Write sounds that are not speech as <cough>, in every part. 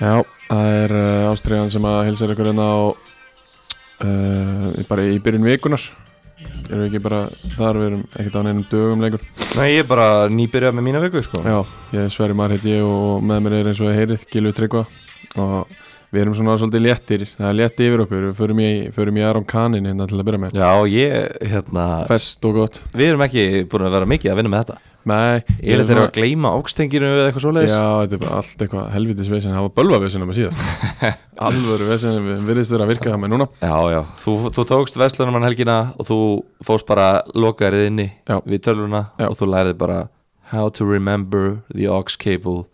Já, það er uh, Ástriðan sem að hilsa ykkur hérna á uh, bara í byrjun vikunar erum við ekki bara þar, við erum ekkert á neinum dögum lengur. Nei, ég er bara nýbyrjað með mína viku sko. Já, ég er Sverri Mar heit ég og með mér er eins og heyrið Gilvi Tryggva. Og við erum svona svolítið léttir það er létti yfir okkur, við förum í, förum í Aron Kanin hérna til að byrja með. Já, ég, hérna Fest og gott. Við erum ekki búin að vera mikið að vinna með þetta Nei, Ég er þetta að gleyma ákstenginu eða eitthvað svoleiðis? Já, þetta er bara allt eitthvað helvitis vesen. Það var bölvavesen með síðast. <laughs> Alvöru vesen, við virðist vera að virka það með núna. Já, já, þú, þú tókst Vestlunumann helgina og þú fórst bara lokaðrið inni Já. við tölvuna Já. og þú lærið bara how to remember the aux cable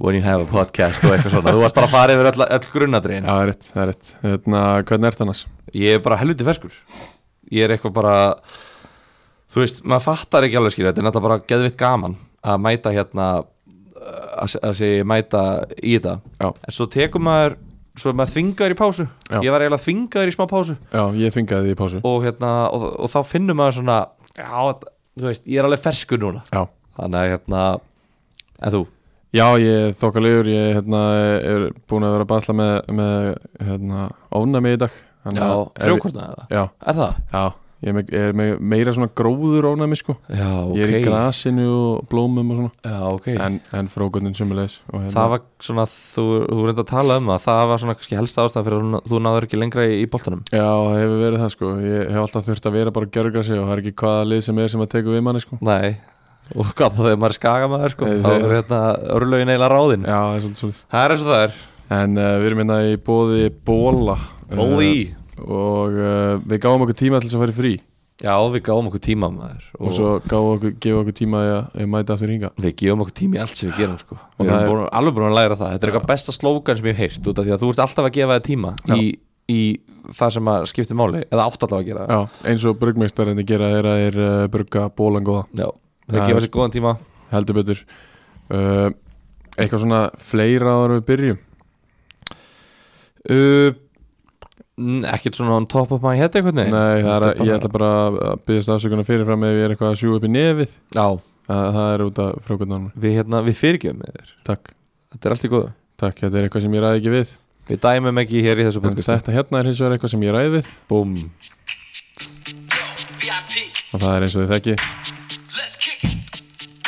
when you have a podcast og eitthvað svona, þú varst bara að fara yfir öll, öll grunnadriðin Já, það er rétt, það er rétt. Hérna, hvernig ert annars? Ég er bara helviti ferskur. Ég er eitthvað bara Þú veist, maður fattar ekki alveg skilja Þetta er náttúrulega bara geðvitt gaman að mæta hérna að, að segja mæta í þetta Já. En svo tekur maður Svo maður þvingaður í pásu Já. Ég var eiginlega þvingaður í smá pásu Já, ég fingaði því í pásu og, hérna, og, og þá finnur maður svona Já, þú veist, ég er alveg ferskur núna Já, Þannig að hérna En þú? Já ég er þokkalegur Ég hérna, er búin að vera að basla með, með hérna, ofnami í dag Þannig Já, að ef- frjókortna eða? Já, Er það? já Ég er með, meira svona gróður ofnami sko. Já, ok Ég er í grasinu og blómum og svona. Já, ok. En, en frókundin sumulegis og hérna, Það var svona, þú, þú reynda að tala um það Það var svona kannski helsta ástæða fyrir að þú- náður ekki lengra í, í boltanum. Já, hefur verið það sko. Ég hef alltaf þurft að vera bara að gjörga sig og það er ekki hvaða lið sem er sem að teka við manni sko. Nei. Og hvað þá þegar maður er skagamæður sko. Þá er hérna örlögin eiginlega ráðin. Já, það er svolítið svolítið Það er eins og það er. En uh, við erum hérna í bóði bóla Bóli Og uh, við gáum okkur tíma til þess að fara frí. Já, við gáum okkur tíma maður Og svo gáum okkur, gefum okkur tíma að, að mæta aftur hinga Við gefum okkur tíma í allt sem við gerum sko. Og Við það erum er- alveg búin að læra það. Þetta er eitthvað besta slókan sem ég hef heyrt út af Því að þú ert alltaf að gefa þér tíma í, í það sem að skipti máli Eða átt alltaf að gera það. Já, eins og brugmeistarinn gera er að er uh, brugga bólan góða. Já, Það það gefa sér góðan tíma. Heldur betur. Uh, Eitthvað svona fleira áður við byrjum? Uh, Ekkert svona on top of my head eitthvað Nei, það er að, ég ætla bara að byggðast afsökunar fyrirfram ef ég er eitthvað að sjú upp í nefið. Já, Það, það er út af frókundunum við, hérna, við fyrirgjöfum með þér. Takk, Þetta er allt í góðu. Takk, þetta er eitthvað sem ég ræði ekki við. Við dæmum ekki hér í þessu podcast þetta hérna er hins vegar eitthvað sem ég ræði við. Búm og það er eins og þið þekki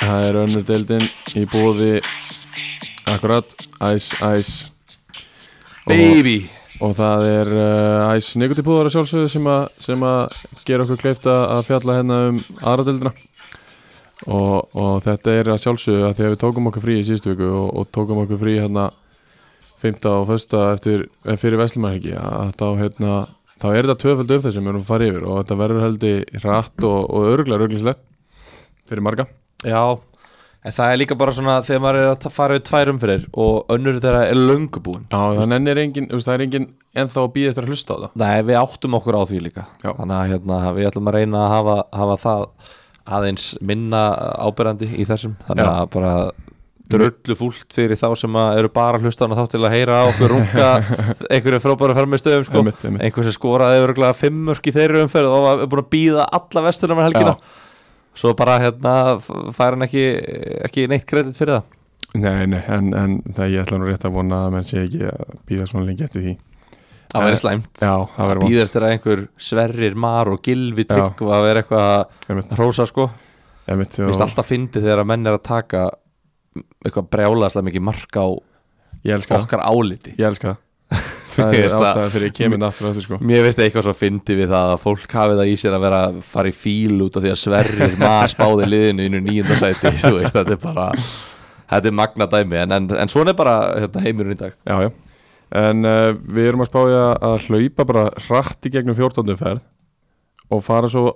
Það er önnur deildin í bóði Akkurat, Ice Ice. Baby. og það er uh, Ice Nikotipúðar að sjálfsögðu sem sem að gera okkur kleift að fjalla hérna um aðradeldina og, og þetta er að sjálfsögðu að því að við tókum okkur frí í síðustu viku og, og tókum okkur frí hérna 5. og 1. eftir eh, fyrir Veslumarhegi að þá hérna þá er þetta tvöfald umfæð sem við erum að fara yfir og þetta verður heldur hratt og, og örgulega röglinslegt fyrir marga Já, en það er líka bara svona þegar maður er að fara við tvær umfyrir og önnur þeirra er löngubúin Já, þannig er engin, þú veist, það er engin ennþá að býða eftir að hlusta á það. Nei, við áttum okkur á því líka. Já. Þannig að hérna, við ætlum að reyna að hafa, hafa það aðeins minna ábyrrandi í þessum. Þannig Já. að bara dröllu fúlt fyrir þá sem eru bara að hlusta á hana þá til að heyra á okkur runga <laughs> einhverju frábæra fermistöðum sko. Einhver sem skoraði örgulega fimmörk í þeirri umferð og var búin að býða alla vestunum helgina svo bara hérna fær hann ekki, ekki neitt kredit fyrir það? Nei, nei, en, en það ég ætla nú rétt að vona að menn sé ekki að býða svona lengi eftir því. Það væri slæmt. Já, það verður býða vant eftir að einhver sverrir, mar og gilvi trygg að vera eitthvað að hrósa sko. Finnst og alltaf fyndið þegar að menn er að taka eitthvað brjálaðslega mikið mark á Ég okkar áliti. Ég elska það Það er veist það. ástæða fyrir ég kemur aftur aftur sko Mér finnst eitthvað svo fyndið við það að fólk hafi það í sér að vera að fara í fíl út af því að sverrir maður spáði liðinu inn í nýjundasæti <laughs> þú veist, þetta er bara þetta er magna dæmi, en, en, en svona er bara hérna, heimurinn í dag Já, já En uh, við erum að spája að hlaupa bara hratt í gegnum 14. ferð og fara svo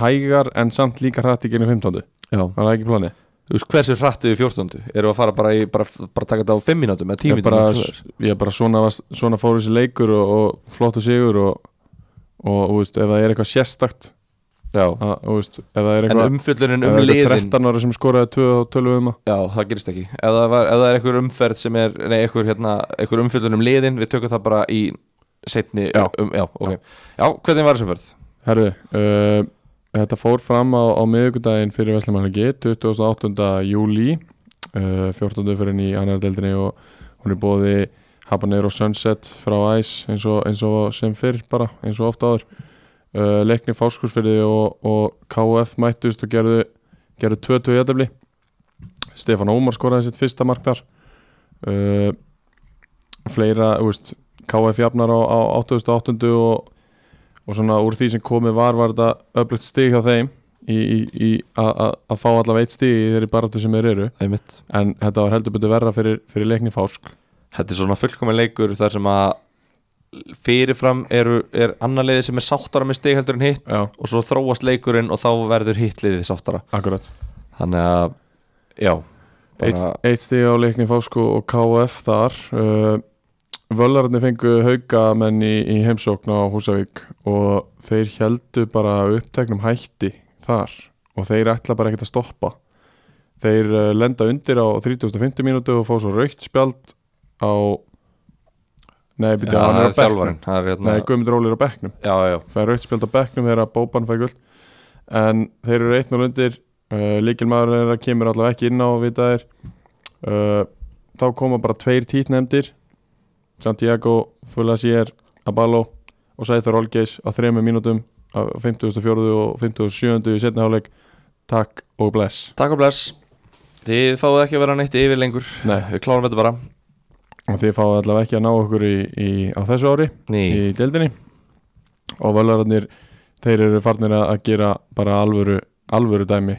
hægar en samt líka hratt í gegnum 15. Já. Það er ekki planið Þú veist, hversu hrattið við 14. Erum við að fara bara í, bara, bara taka þetta á 5 mínútum eða 10 Ég bara, mínútum ég bara svona, svona fór þessi leikur og, og flottu sigur og, og, og veist, ef það er eitthvað sérstakt Já, að, veist, ef það er eitthvað umfjöllunin ef um það er eitthvað liðin 13 ára sem skoraði 2 og 12 um Já, það gerist ekki Ef það, var, ef það er einhver umferð sem er Nei, einhver, hérna, einhver umfjöldun um liðin Við tökum það bara í setni Já. um, já, okay. já, hvernig var þessum ferð? Herðu, uh, þetta fór fram á, á miðvikudaginn fyrir Veslamannlegi 28. júli uh, 14. fyrir í annar deildinni og hún er bóði Habanero Sunset frá Ice eins og, eins og sem fyrr bara, eins og ofta áður uh, leikni fáskursfyrði og, og KF mættust og gerðu gerðu 2-2 í jætefli Stefán Ómar skoraði sitt fyrsta mark þar uh, fleira, þú veist KF jafnar á, á 88. og, og svona úr því sem komið var var þetta öflugt stig hjá þeim í, í, í að- fá allavega eitt stig í þeirri baráttu sem þeir eru. Einmitt. En þetta var heldur betur verra fyrir, fyrir leikni fásk Þetta er svona fullkomin leikur þar sem að fyrirfram eru, er annar liði sem er sáttara með stig heldur en hitt Já, og svo þróast leikurinn og þá verður hitt liðið sáttara akkurat. Þannig að, já Eitt, bara, eitt stig á leikni fásku og KF þar uh, Völararnir fengu hauka menn í, í heimsókn á Húsavík og þeir heldu bara uppteknum hætti þar og þeir ætla bara ekkert að stoppa. Þeir uh, lenda undir á 3050 mínútu og fá svo raukt spjald á Nei, byrja, það hann er er á bekknum það er hérna, Nei, Guðmundur Óli er á bekknum. Já, já, fær raukt spjald á bekknum þegar að Bóban fær guld en þeir eru 1-0 undir uh, líkilmaður er að kemur allavega ekki inn á vitaðir uh, þá koma bara tveir títnefndir Santiago Fulasier Abalo og Sæþór Olgeis á þrejum mínútum á 54. og 57. í setni hálfleik takk og bless takk og bless þið fáið ekki að vera neitt yfir lengur Nei. við klárum þetta bara og þið fáið allavega ekki að ná okkur í, í, á þessu ári Ný, í deildinni og völararnir þeir eru farnir að gera bara alvöru, alvöru dæmi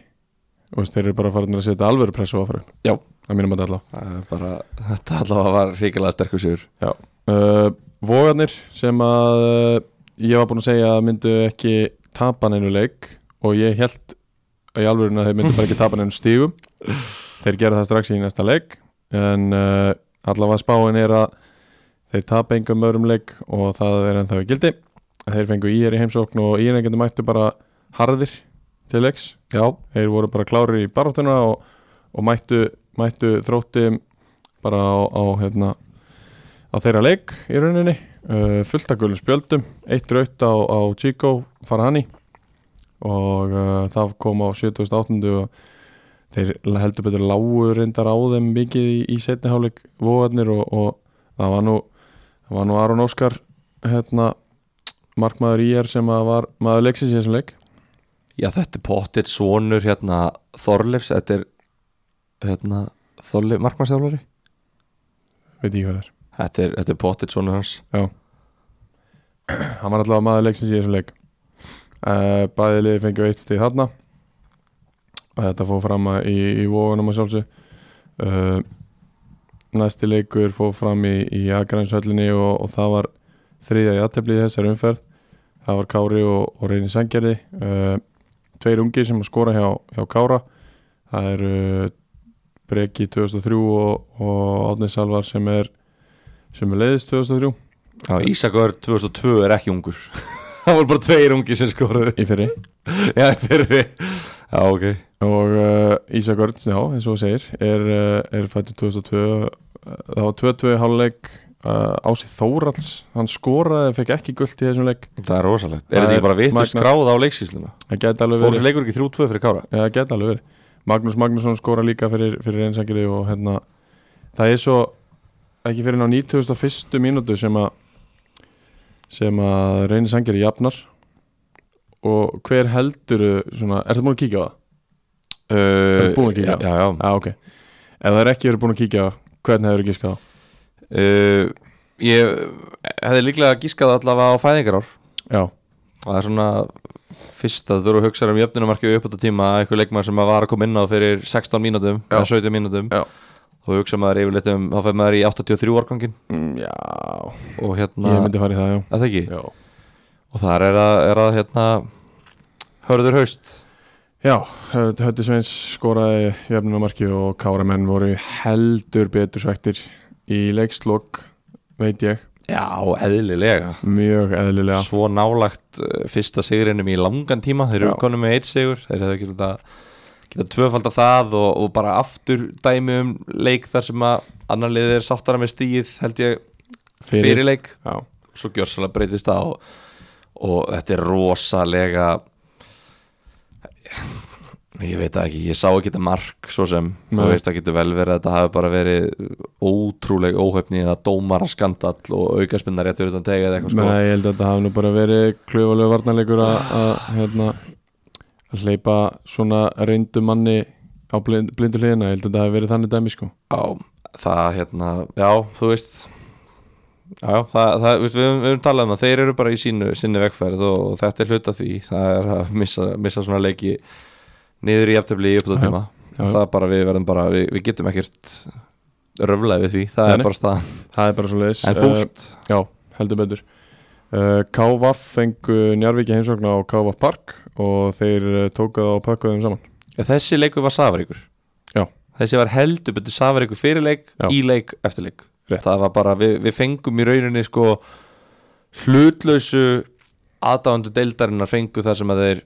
og þeir eru bara farnir að setja alvöru pressu á fyrir Já. það mínum að allavega. Þetta allavega var ríkilega sterkur sigur. Uh, Vogarnir sem að uh, ég var búinn að segja að myndu ekki tapa neinu leik og ég held í alvörinu að þeir myndu bara ekki tapa neinu stígum þeir gera það strax í næsta leik en uh, allavega spáin er að þeir tapa engum öðrum leik og það er ennþá í gildi. Þeir fengu í er í heimsókn og í er mættu bara harðir til leiks já, þeir voru bara klárir í baráttuna og, og mættu, mættu þrótti bara á, á, hérna, á þeirra leik í rauninni. Uh, fullt af gulum spjöldum. Eitt raut á, á Chico Farhani og uh, það kom á 78. og þeir heldur betur lágu reyndar á þeim mikið í, í setni hálfleik vóðarnir og, og það var nú það var nú Aron Óskar hérna, markmaður í er sem var maður leiksins í þessum leik já þetta er pottitt svonur hérna Þorleifs, þetta er hérna Þorleif, markmannsþjálfari? Veit ég hvað er. Þetta er, þetta er pottitt svonur hans. Hann var allavega maður leiksins í þessum leik. Uh, bæði liði fengið eitt stíð þarna. Þetta fóð fram að í, í vógunum að sjálfsög uh, næsti leikur fóð fram í, í Akrainshöllinni og, og það var þriðja í þessari umferð. Það var Kári og, og Reyni Sangerði uh, tveir ungir sem að skora hjá, hjá Kára. Það eru Breki 2003 og, og Átni Salvar sem er sem er leiðist 2003 já, Ísakur 2002 er ekki ungur. <laughs> Það voru bara tveir ungi sem skoruðu. Í fyrri. <laughs> Já, fyrir já, ok. Og uh, Ísak Örn, já, eins og þú segir er, uh, er fættur 2002 uh, það var 2-2 háluleik uh, Ási Þóralds, hann skoraði fekk ekki gult í þessum leik. Það er rosalegt, Það er þetta er ekki bara vittu skráð á leiksísluna það geti alveg fór verið. þessi leikur ekki 3-2 fyrir Kára? Já, það geti alveg verið. Magnús Magnússon skora líka fyrir, fyrir einsangiri og hérna það er svo ekki fyrir ná 91. mínútu sem að sem að reynir sangiri jafnar. Og hver heldur svona, er það búin að kíkja á það? uh, Ertu búinn að kíkja? já, já, Já, ok. Ef það er ekki verið búin að kíkja á það, hvernig hefur ekki skað? Uh, ég hefði líklega gískað allavega á fæðingarár. Já, það er svona fyrst að þú eru að hugsa um jöfnumarki upp á þetta tíma eitthvað leikmaður sem að var að koma inn á fyrir 16 mínútum Já. eða 17 mínútum Já. og hugsa maður yfirleitt um þá fyrir maður í 83 árgangin mm, já. Og hérna, Ég myndi fara í það, já. Það ekki? Já, og þar er að, er að hérna hörður haust. Já Hötti Sveins skoraði jöfnumarki og Káramenn voru heldur betur svektir í leikslokk veit ég, já, eðlilega. Mjög eðlilega. Svo nálagt uh, fyrsta sigrinum í langan tíma. Þeir eru konum með eitt sigur. Þeir hefðu geta, geta tvöfalda það og, og bara aftur dæmi um leik þar sem að annar liðið er sáttara með stíð held ég fyrir, leik. Já, svo gjörsalega breytist það og, og þetta er rosalega Ég veit ekki, ég sá ekki þetta mark svo sem, þú veist það getur vel verið þetta hafi bara verið ótrúleg óhefni eða dómara skandall og aukaspinnar rétt fyrir utan tegið eða eitthvað sko. Nei, ég held að þetta hafi nú bara verið klöfalegu varnarleikur að, hérna, hleypa svona reyndu manni á blind, blindu hliðina, ég held að þetta hafi verið þannig dæmi sko. Já, það hérna, já, þú veist Já, það, það, við, höfum- talað um það, þeir eru bara í sínu, sinni vegferð og þetta er hluta því, það er að missa, missa svona leiki niður í jafntefli í upptöðtíma já. það er bara, við verðum bara, við, við getum ekkert röflega við því, það Nei, er bara staðan. Það er bara svo leiðis En fúlt, Já, heldur betur. Uh, KVF fengu Njarvíki heimsókn á KVF Park og þeir uh, tóku það og pakkuðu þeim saman. Þessi leikur var safaríkur Já. Þessi var heldur betur safaríkur fyrir leik, Já. í leik, eftir leik. Rétt. Það var bara, við, við fengum í rauninni sko hlutlausu aðdáðandu deildarinnar fengu það sem að þeir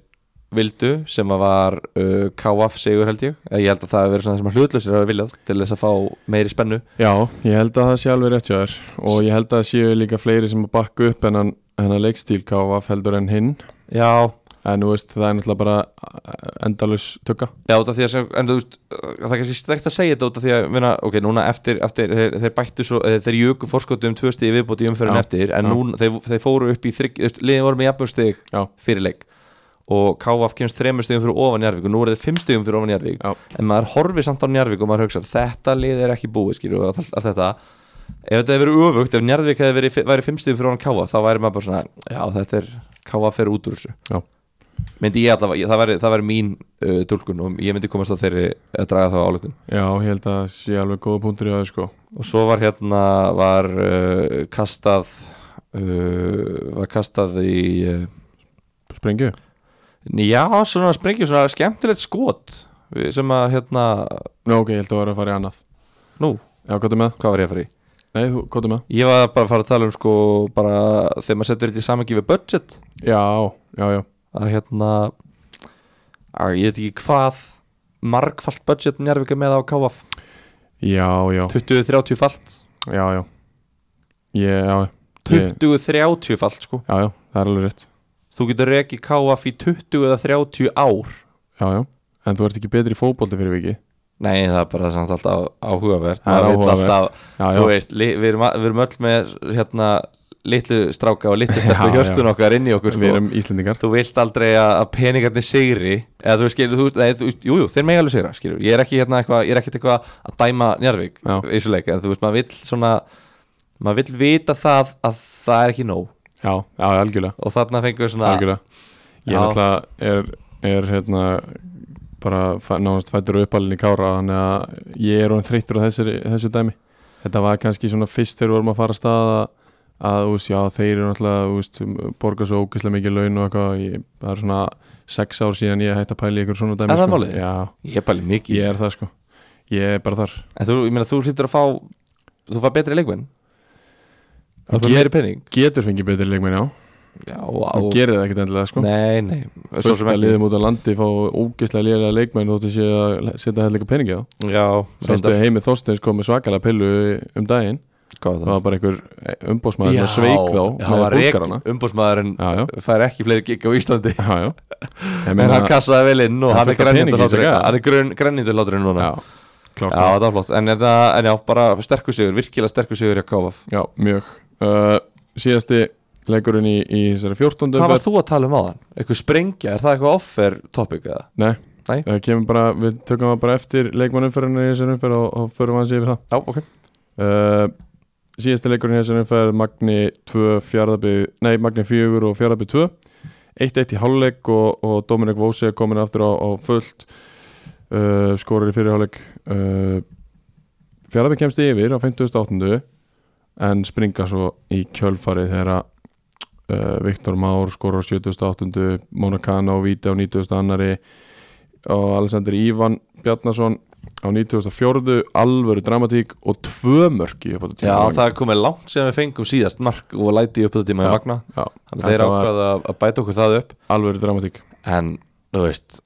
vildu sem að var uh, KF sigur held ég. Ég held að það hefur verið svona sem að hlutlausir hafa viljað til þess að fá meiri spennu. Já, ég held að það sé alveg rétt hjá þér. Og ég held að það séu líka fleiri sem að bakka upp en hann leikstíl KVF heldur en hinn. Já, en þú veist, það er náttúrulega bara uh, endalus tugga. Já, að en það er kannski stegt að segja þetta út af því að, vinna, ok, núna eftir, eftir þeir, þeir bættu svo, þeir jöku fórskóttu um tvö stig viðbóti umferðin Já, eftir, en núna, þeir, þeir fóru upp í þrygg, þú veist, liðin voru með jafnum stig Já, fyrir leik og KF kemst þremur stigum fyrir ofan Njarvík og nú eru þeir fimm stigum fyrir ofan Njarvík Já. en maður horfir samt á Njarvík og maður hugsa þetta lið er ekki búið, skilju, og allt, þetta. Ef þetta hefði verið öfugt, ef Njarvík hefði verið, fimm stigum fyrir ofan KF, þá væri maður bara svona já, þetta er, KF fer út úr þessu. Myndi ég allavega, það væri, það væri mín uh, tólkun og ég myndi komast á þeirri að draga þá álutun já, ég held að það sé alveg góða punktur í það sko. Og svo var hérna var uh, kastað uh, var kastað í uh, Sprengju? Já, svona sprengjum, svona skemmtilegt skot sem að hérna Nú, ok, ég held að það var að fara í annað. Nú, Já, hvað er með? hvað var ég að fara í? Nei, þú, hvað er með? ég var bara að fara að tala um sko bara þegar maður setur þetta í samangi við budget. Já, já, já. Að hérna að ég veit ekki hvað margfalt budget njárvika með á KF Já, já, 20-30 falt. Já, já. Ég, já, ég, 20-30 falt sko. Já, já, það er alveg rétt þú getur rekið KF í 20 eða 30 ár. Já, já, en þú ert ekki betri í fótbolti fyrir viki nei það er bara samt alltaf áhugavert. Það er alltaf, Já, þú já, veist, li, við, erum, við erum öll með hérna litlu stráka og litlu hjörtun já. okkar inn í okkur við sko. erum Íslendingar. Þú vilt aldrei að, peningarnir sigri. Eða þú skilur, þú, nei, þú, jú, jú, þeir alveg sigra skilur, ég er ekki hérna eitthvað, ég er ekkert eitthvað að dæma Njarvík Já. í þessu leik, en þú veist, maður vill svona maður vill vita það að það er ekki nóg Já, já, algjörlega, og þarna fengum við svona algjörlega. Ég Já. náttúrulega er, er hérna bara fæ- nánast fættur uppalinn í kára þannig að ég er orðin þreyttur á þessu, þessu dæmi. Þetta var kannski svona fyrst þegar við vorum að fara að staða að, þú veist, já, þeir eru náttúrulega, þú veist, borga svo ógeðslega mikið laun og eitthvað. Ég, það er svona sex ár síðan ég hætti að pæla í ykkur svona dæmi Er það sko. málið? Já, ég bara mikið. Ég er það sko. Ég er bara þar. En þú, ég meina, þú hlýttur að fá þú fær betri leikmenn Fær get- Getur fengið betri leikmenn, já. Já, og, gerir það ekkert endilega, sko. Nei, nei. Sem að liðum út á landi fá ógeðslega liðlega leikmenn þóttu sé að setja hellega peningi á já, Sástu reyndar. heimi Þorsteins kom með svakalega pillu um daginn. Hvað Það var bara einhver umbósmaður sem sveik þá já, fær ekki fleiri gig á Íslandi. Já, já. <laughs> En hann kassaði vel inn og hann er hann grön, grænindurláturinn núna. Já, já, það var flott. En, en, en já, bara sterkur sigur, virkilega sterkur sigur hjá KVF Já, mjög uh, Síðasti leikurinn í, í þessari 14. hvað varst þú að tala um á þann? eitthvað sprengja, er það eitthvað offer topic eða? Nei, Nei. það kemur bara Við tökum það bara eftir leikmannumferðinu í þessari umferð og, og förum aðeins yfir það já, ok uh, Síðasti leikurinn í þessari umferð Magni 2, fjárðabi Nei, Magni 4 og fjárðabi 2 1-1 í hálfleik og, og Dominik Vósi er komin aftur á, á fullt uh, skorir í fyrirháleik uh, fjárðabi kemst yfir á 58. en springa svo í kjölfarið þegar uh, Viktor Már skorar á 78. Monacana og Víti á 90. annari og Alexander Ívan Bjarnason á 94. alvöru dramatík og tvö mörki upp á þetta já, tíma. það er komið langt sem við fengum síðast mark og læti upp þetta tíma í Já. Magna Já, að þeir ákvaða að, að bæta okkur það upp alvöru dramatík en, þú veist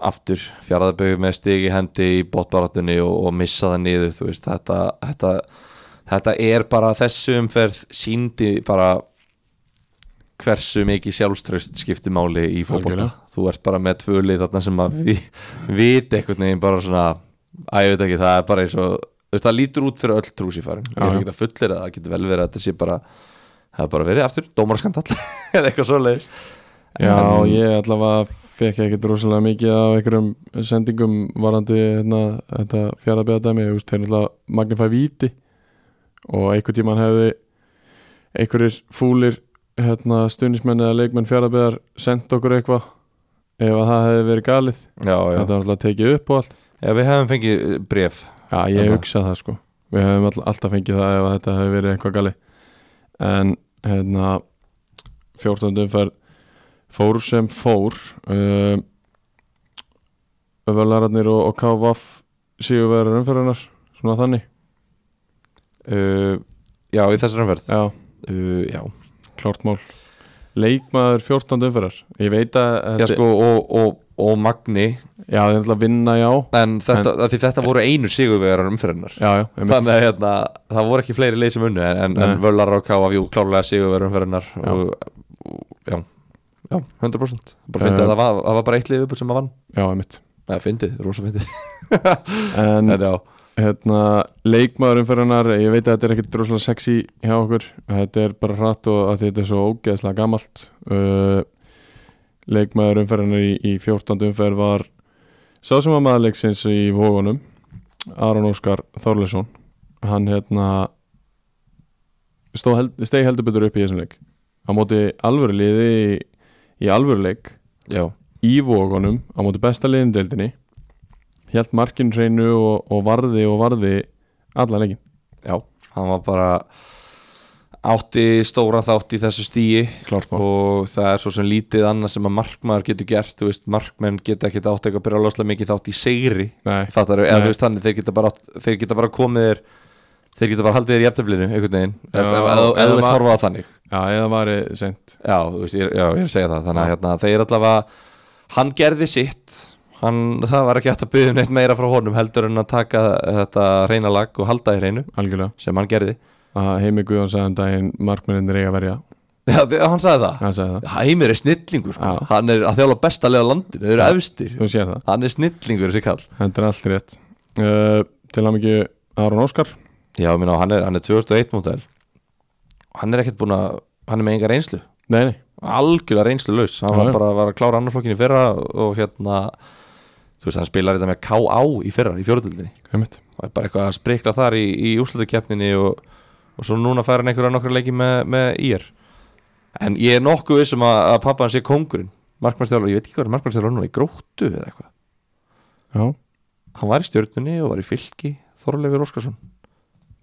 aftur fjaraðabögu með stig í hendi í botbaratunni og, og missa það niður þú veist, þetta, þetta þetta er bara þessu umferð síndi bara hversu mikið sjálfströst skiptir máli í Algjörlega. þú ert bara með tvölið þarna sem að vi, viti einhvern veginn bara svona að ég veit ekki, það er bara eins og það lítur út fyrir öll trúsífarin. Ég svo já. ekki að fullir það, það getur vel verið að þetta sé bara það er bara verið aftur, dómarskandall <laughs> eða eitthvað svoleiðis. Já, En- ég allavega fekk ekkert rosalega mikið af einhverjum sendingum varandi hérna, þetta fjaraðbjörðdæmi, þú veist, þeir náttúrulega Magnifæ Víti og einhver tíman hefði einhverjir fúlir hérna, stunismenn eða leikmenn fjaraðbjörðar sendt okkur eitthvað ef að það hefði verið galið já, já. þetta var alltaf tekið upp og allt já, við hefum fengið eh, bréf Já, ég Þarna. hugsa það sko Við hefum all, alltaf fengið það ef að þetta hefði verið eitthvað gali En hérna 14. umferð fór sem fór um, Völararnir og, og KVF séu verður umferðunar Svona þannig uh, já, í þessar umferð. Já, uh, já, klárt mál. Leikmaður 14. umferðar. Ég veit að já sko, og, og, og Magni. Já, það er alltaf að vinna já. En þetta, en, því þetta voru einu sigurvegarar umferðinnar Já, já, einmitt. þannig að hérna, það voru ekki fleiri leið sem unnu en, en, en Nei. Völar og KFjú klárlega sigurvegarar umferðinnar Já. og, og, já, já, 100% bara fyndið Eh. að það var, það var bara eitt lið upp sem að vann. Já, einmitt. Eða fyndið, rosa fyndið. En <laughs> en já, hérna, leikmaður umferðarnar ég veit að þetta er ekkert droslega sexy hjá okkur þetta er bara hratt og að þetta er svo ógeðslega gamalt uh, leikmaður umferðarnar í, í 14. umferð var sá sem var maðurleiksins í vógunum Aron Óskar Þorleson hann hérna held, stegi heldur betur upp í þessum leik. Á móti alvöru liði í, í alvöru leik já, í vógunum á móti besta liðin hjælt markinn hreinu og, og varði og varði alla leikin já, hann var bara átti stóra þátt í þessu stíi klart mál. og það er svo sem lítið annað sem að markmaður getur gert, veist, markmenn geta ekkert átt eitthvað að byrja loslega mikið þátt í segri þeir geta bara, þeir geta bara komið þér þeir geta bara haldið þér í eftirblinu einhvern veginn, eða ef þú vilt var- horfa á þannig. Já, eða var ég sent já, veist, ég, já, ég er að segja það þannig að hérna, þeir allavega hann gerði sitt hann, það var ekki hægt að byggja um neitt meira frá honum heldur en að taka þetta reyna lag og halda í reynu algjörlega. sem hann gerði. Að Heimi Guðjón sagði um daginn markmenninir eiga að verja. Já, þi- hann sagði það. Hann sagði það, Heimir er snillingur, sko. Já. hann er að þjála besta lega landinu, þeir eru efstir. þú sér það. Hann er snillingur þessi kall. Þetta er allt rétt. Uh, til að mikið Aron Óskar. Já, ég minna, hann er, hann er 2001 mótel hann er ekkert búin að hann er með enga reynslu. Nei, nei, algjörlega reynslu laus hann Já, var já. bara var að klára annarflokkin í fyrra og hérna þú veist hann spilar þetta með K.A. í fyrra í fjóruðildinni heimitt og er bara eitthvað að sprikla þar í, í úrslutakefninni og, og svo núna fær hann einhverja nokkra leiki með, með ír. En ég er nokkuð vissum að, að pappa hann sé kóngurinn. Markmannstjálfur, ég veit ekki hvað er markmannstjálfur núna í gróttu eða eitthvað. Já, hann var í stjörnunni og var í fylki Þorleifur Óskarsson.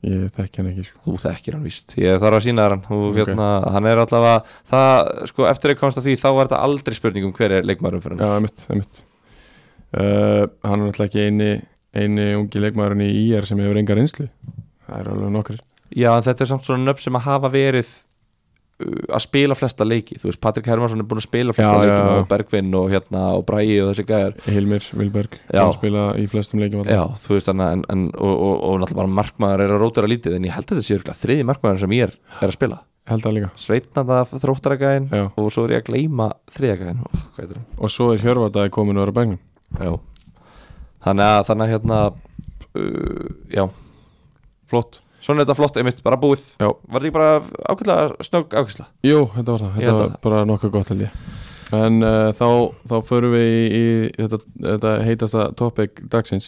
Ég þekki hann ekki sko. þú þekkir hann víst, ég þarf að sína hann. Og Ok. hérna, hann er allavega það, sko, eftir að komast að því, þá var þetta aldrei spurning um hver er leikmarum fyrir hann. Já, heimitt, heimitt uh, hann er náttúrulega ekki eini eini ungi leikmaðurinn í IR sem hefur enga reynslu. Það er alveg nokkri Já, þetta er samt svona nöfn sem að hafa verið uh, að spila flesta leiki. Þú veist, Patrik Hermansson er búin að spila flesta Já, leiki já, og Bergvinn og hérna og Bræi og þessi gæjar. Hilmir Vilberg hann spila í flestum leikjum Já, þú veist, en, en, en, og, og, og náttúrulega bara markmaður er að rótara lítið en ég held að þetta sé þriði markmaður sem ég er, er að spila. Held það líka. Sveitnanda þróttara gæðin já. og svo er ég að gleyma þriða gæðin Ó, hvað heitir hann? og svo er Hjörvardaði komin að vera á bæknum Já. Þannig að, þannig að hérna uh, Já, flott. Svona þetta flott, einmitt, bara búið. Já. Var þetta ekki bara ákveðlega snögg ákveðsla? Jú, þetta var það, Ég þetta held var það. bara nokkuð gott held ég. En uh, þá, þá förum við í, í þetta, þetta heitasta topic dagsins.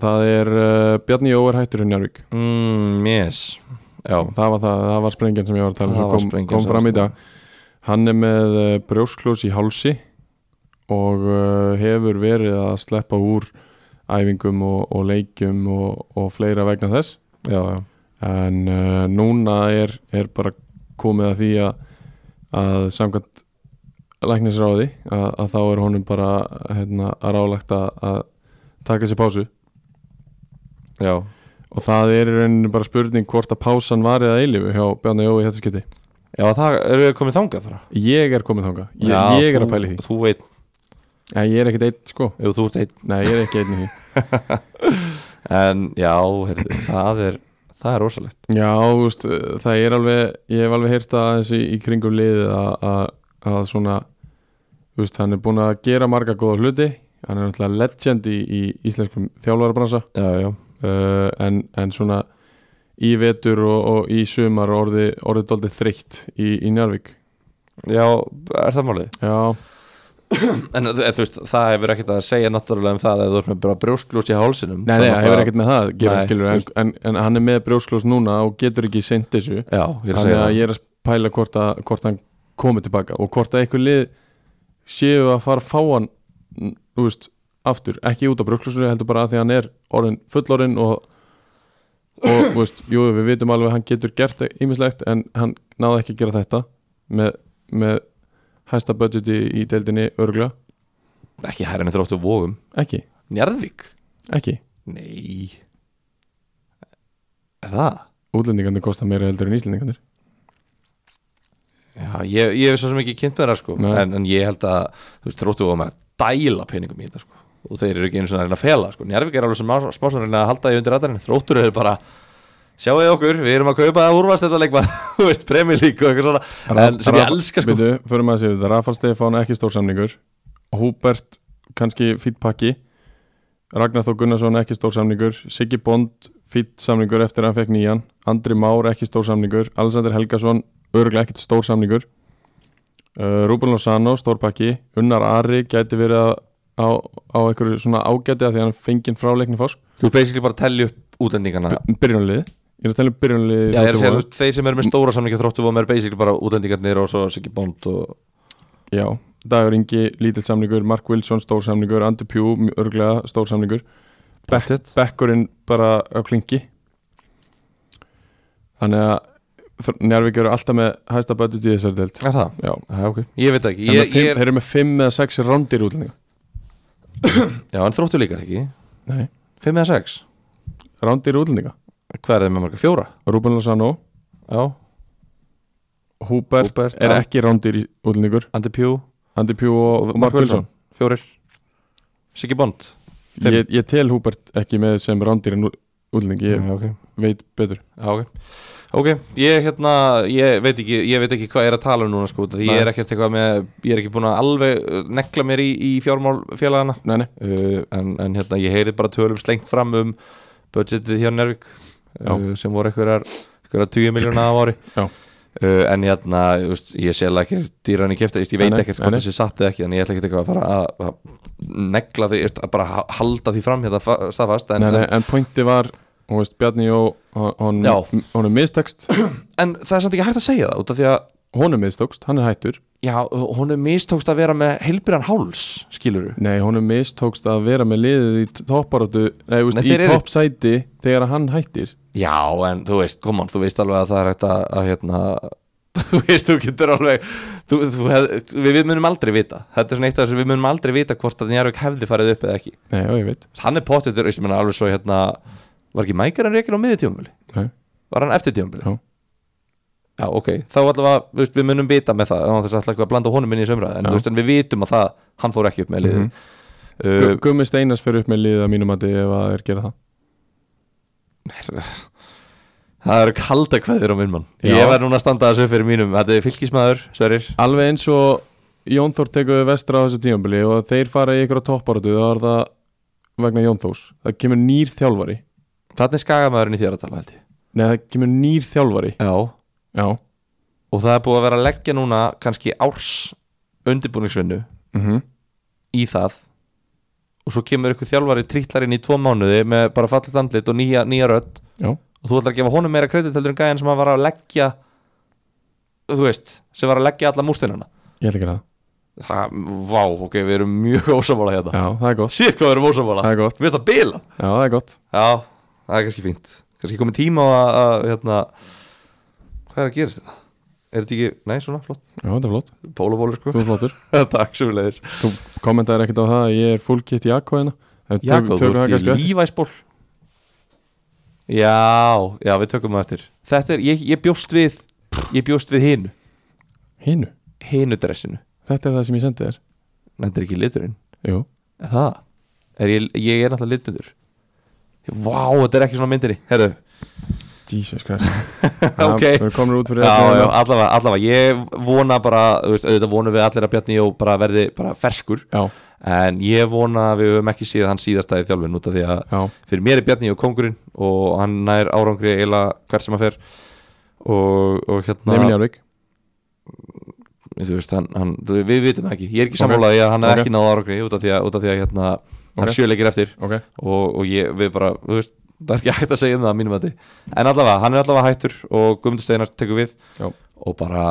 Það er uh, Bjarni Jó er hættur í Njárvík Mm, yes. Já, það var, það, það var sprengjan sem ég var að tala um Það sem var kom, sprengjan kom sem fram í var- dag. Hann er með uh, brjósklós í hálsi og uh, hefur verið að sleppa úr æfingum og, og leikjum og, og fleira vegna þess. Já, já. En uh, núna er, er bara komið að því að, að samkvæmt læknisráði að, að þá er honum bara hérna, að rálegt að, taka sér pásu. Já, og það er í rauninni bara spurning hvort að pásan var eða eilifu hjá Bjarni Jói í þetta skipti já það eru við komið þangað bara? Ég er komið þanga, ég, já, ég er þú, að pæli því. Þú veit, ja, ég er ekkert einn sko, ef þú ert einn. Nei ég er ekki einn í því. <laughs> En já, heyrðu, það er það er rosalegt. Já, veist, það er alveg ég hef alveg heyrt að þessi í kringum liðið að, svona þú veist, hann er búin að gera marga góða hluti. Hann er náttúrulega legend í, í íslenskum þjálfarabransa. Já, já. uh, en, en svona í vetur og, og í sumar orði, orðið doldið þreytt í, í Njárvík já, er það málið? Já, En veist, það hefur ekkert að segja náttúrulega um það að þú ert með bara brjósklús í hálsinum. Nei, nei, það hefur ekkert með það að gera Nei, skilur, en, en, en hann er með brjósklós núna og getur ekki seint þessu. Já, ég er að segja ég er að pæla hvort, að, hvort hann komi tilbaka og hvort að einhver lið séu að fara að fá hann þú veist, aftur, ekki út á brugklúsinu heldur bara að því hann er orðin fullorinn og, og þú veist, jú, við vitum alveg hann getur gert ímislegt en hann náði ekki að gera þetta með, með hæsta budgeti í deildinni örgla, Ekki herrinni þróttu vógum ekki, Njarðvík? ekki. Nei. Er það? útlendingarnir kosta meira heldur en íslendingarnir. Já, ég, ég hef svo sem ekki kynnt með það sko. En, en ég held að þú veist, þróttu vógum er að dæla peningum í þetta sko. Og þeir eru ekki einu svona að reyna að fela sko. Njarðvík er alveg sem smásum að halda því undir rættarinn Þróttur er bara Sjáu okkur, við erum að kaupa það úrvast þetta leikmann <laughs> Þú veist, Premier League og eitthvað svona. En sem ég elska sko. Fyrir maður að séu þetta, Rafal Stefán ekki stór samningur. Húbert kannski fýtt pakki. Ragnar Þó Gunnarsson ekki stór samningur. Siggi Bond fýtt samningur eftir að hann fekk nýjan. Andri Már ekki stór samningur. Alexander Helgason örgulega ekkit stór samningur. Uh, Rúben Lozano stór pakki. Unnar Ari gæti verið að- á, á einhverju svona ágæti að því að hann fengið frá leikni fásk Þú basically bara að tellja upp útlendingana. Byrjunlið, ég er að tala um byrjunlið Já, ég er að segja, þú veist, þeir sem eru með stóra samningi þróttu vógum er basically bara útlendingarnir og svo Siggi Bond og Já, Dagur Ingi, lítill samningur Mark Wilson, stór samningur, Andy Pugh örglega stór samningur. Beck. Beckurinn bara á klingi. Þannig að Njarvík eru alltaf með hæsta budget í þessari deild. Er það? Já, Já, ok. Ég veit ekki, ég, er þeir eru með 5 eða 6 rándir útlendinga. Já, en þróttu líka ekki. Nei, 5 eða 6 rándir útlendinga Hvað er þeim með marga? Fjóra? Ruben Lozano, Já, Húbert, Húbert, er ekki rándir útlendingur. Andy Pugh Andy Pugh og, og Mark Wilson. Fjórir. Siggi Bond. Ég, ég tel Húbert ekki með sem rándir en útlendingi, ég Já, ok. veit betur. Já, ok. Ok, ég hérna, ég veit ekki ég veit ekki hvað ég er að tala um núna sko því ég Nei. er ekkert eitthvað með, ég er ekki búin að alveg uh, negla mér í, í fjármál félagana Nei, nei, uh, en, en hérna ég heyri bara tölum slengt fram um budgetið hjá Nervik uh, sem voru einhverjar, einhverjar 20 miljóna á ári. Uh, en hérna, ég sel ekki dýran í kefta, ég veit ekkert hvort þessi satt eða ekki en ég ætla ekki að fara að, að negla því, að bara ha- halda því fram hérna fa- staðfast en, nei, nei, en pointi var hún veist, Bjarni og hún er mistekst. <clears throat> En það er samt ekki hægt að segja það út af því að hún er mistókst, hann er hættur. Já, hún er mistókst að vera með heilbyrjan háls, skilur nei, hún er mistókst að vera með liðið í toppsæti þegar hann hættir Já, en þú veist, kom on, þú veist alveg að það er hægt að, að hérna <laughs> Þú veist, þú getur alveg þú, þú við, við munum aldrei vita Þetta er svona eitt af þessu, við munum aldrei vita hvort að Njarvík hefði farið upp eða ekki nei, já, ég veit Hann er veist, ég menna alveg svo hérna Var ekki mækar hann reikin á miðið tíumvili? nei, Var hann eftir tíumvili? Já. Já, ok, þá allavega, þú veist, við munum vita með það þess að ætla ekki að blanda honum inn í sömræð en, veist, en við vitum að það, hann fór ekki upp með liðið Mhm. uh, Gu- Gummi Steinas fyrir upp með liðið að mínum að ef að þeir gera það Það eru kalda kveðir á minn mann. Ég verð núna að standa þessu fyrir mínum. Þetta er fylgismæður, Sverrir. Alveg eins og Jón Þór tekur vestra á þessu tímabili og þeir fara í ykkur á topparáttu þá er það vegna Jón Þórs. Það kemur nýr þjálfari. Þannig skagamæðurinn í þér að tala held ég. Nei, það kemur nýr þjálfari. Já. Já, Og það er búið að vera að leggja núna kannski árs undirbúningsvinnu mhm. í það Og svo kemur ykkur þjálfari trítlarinn í tvo mánuði með bara fallit andlit og nýja, nýja rödd. Já, Og þú ætlar að gefa honum meira kredit heldur en gæðin sem var að leggja Þú veist, sem var að leggja alla mústinana ég ætla ekki að Það, vá, ok, við erum mjög <laughs> ósamála hérna. Það já, það er gott. Sér hvað við erum ósamála það er gott, Við veist að bila. Já, það er gott. Já, það er kannski fínt. Kannski komið tíma á að, að hérna, Hvað er að gerast þetta? Er þetta ekki, nei svona, flott. Já, þetta er flott, Pólubólir sko. Þú er flottur. <laughs> Takk sem við leiðis þú kommentaðir ekkert á það að ég er full kit En tök- Jakob, þú ert í lífæsból. Já, já, við tökum það eftir. Þetta er, ég, ég bjóst við Ég bjóst við hinu. Hinu, Hinu dressinu. Þetta er það sem ég sendi þér. Þetta er ekki liturinn. Jú, Er það? Er ég, ég er náttúrulega litmyndur Vá, þetta er ekki svona myndinni Herðu Jesus Christ. <laughs> Ok. Við erum komin út fyrir þetta allavega, allavega. Ég vona bara, veist, auðvitað vonum við allir að Bjarni Jó bara verði bara ferskur. Já, En ég vona að við höfum ekki síðan hann síðastæði þjálfin út af því að já, fyrir mér er Bjarni Jó kongurinn og hann nær árangri eiginlega hvert sem að fer. Og, og hérna Neymin Járvík veist, hann, hann, við vitum það ekki. Ég er ekki Ok. sammálaði að hann hef Ok. ekki náð árangri út af því að, af því að hérna, hann Ok. sjöleikir eftir. Ok, og, og ég, við bara, þú veist það er ekki hægt að segja um það að mínum að en allavega, hann er allavega hættur og Guðmundur Steinar tekur við Já. og bara,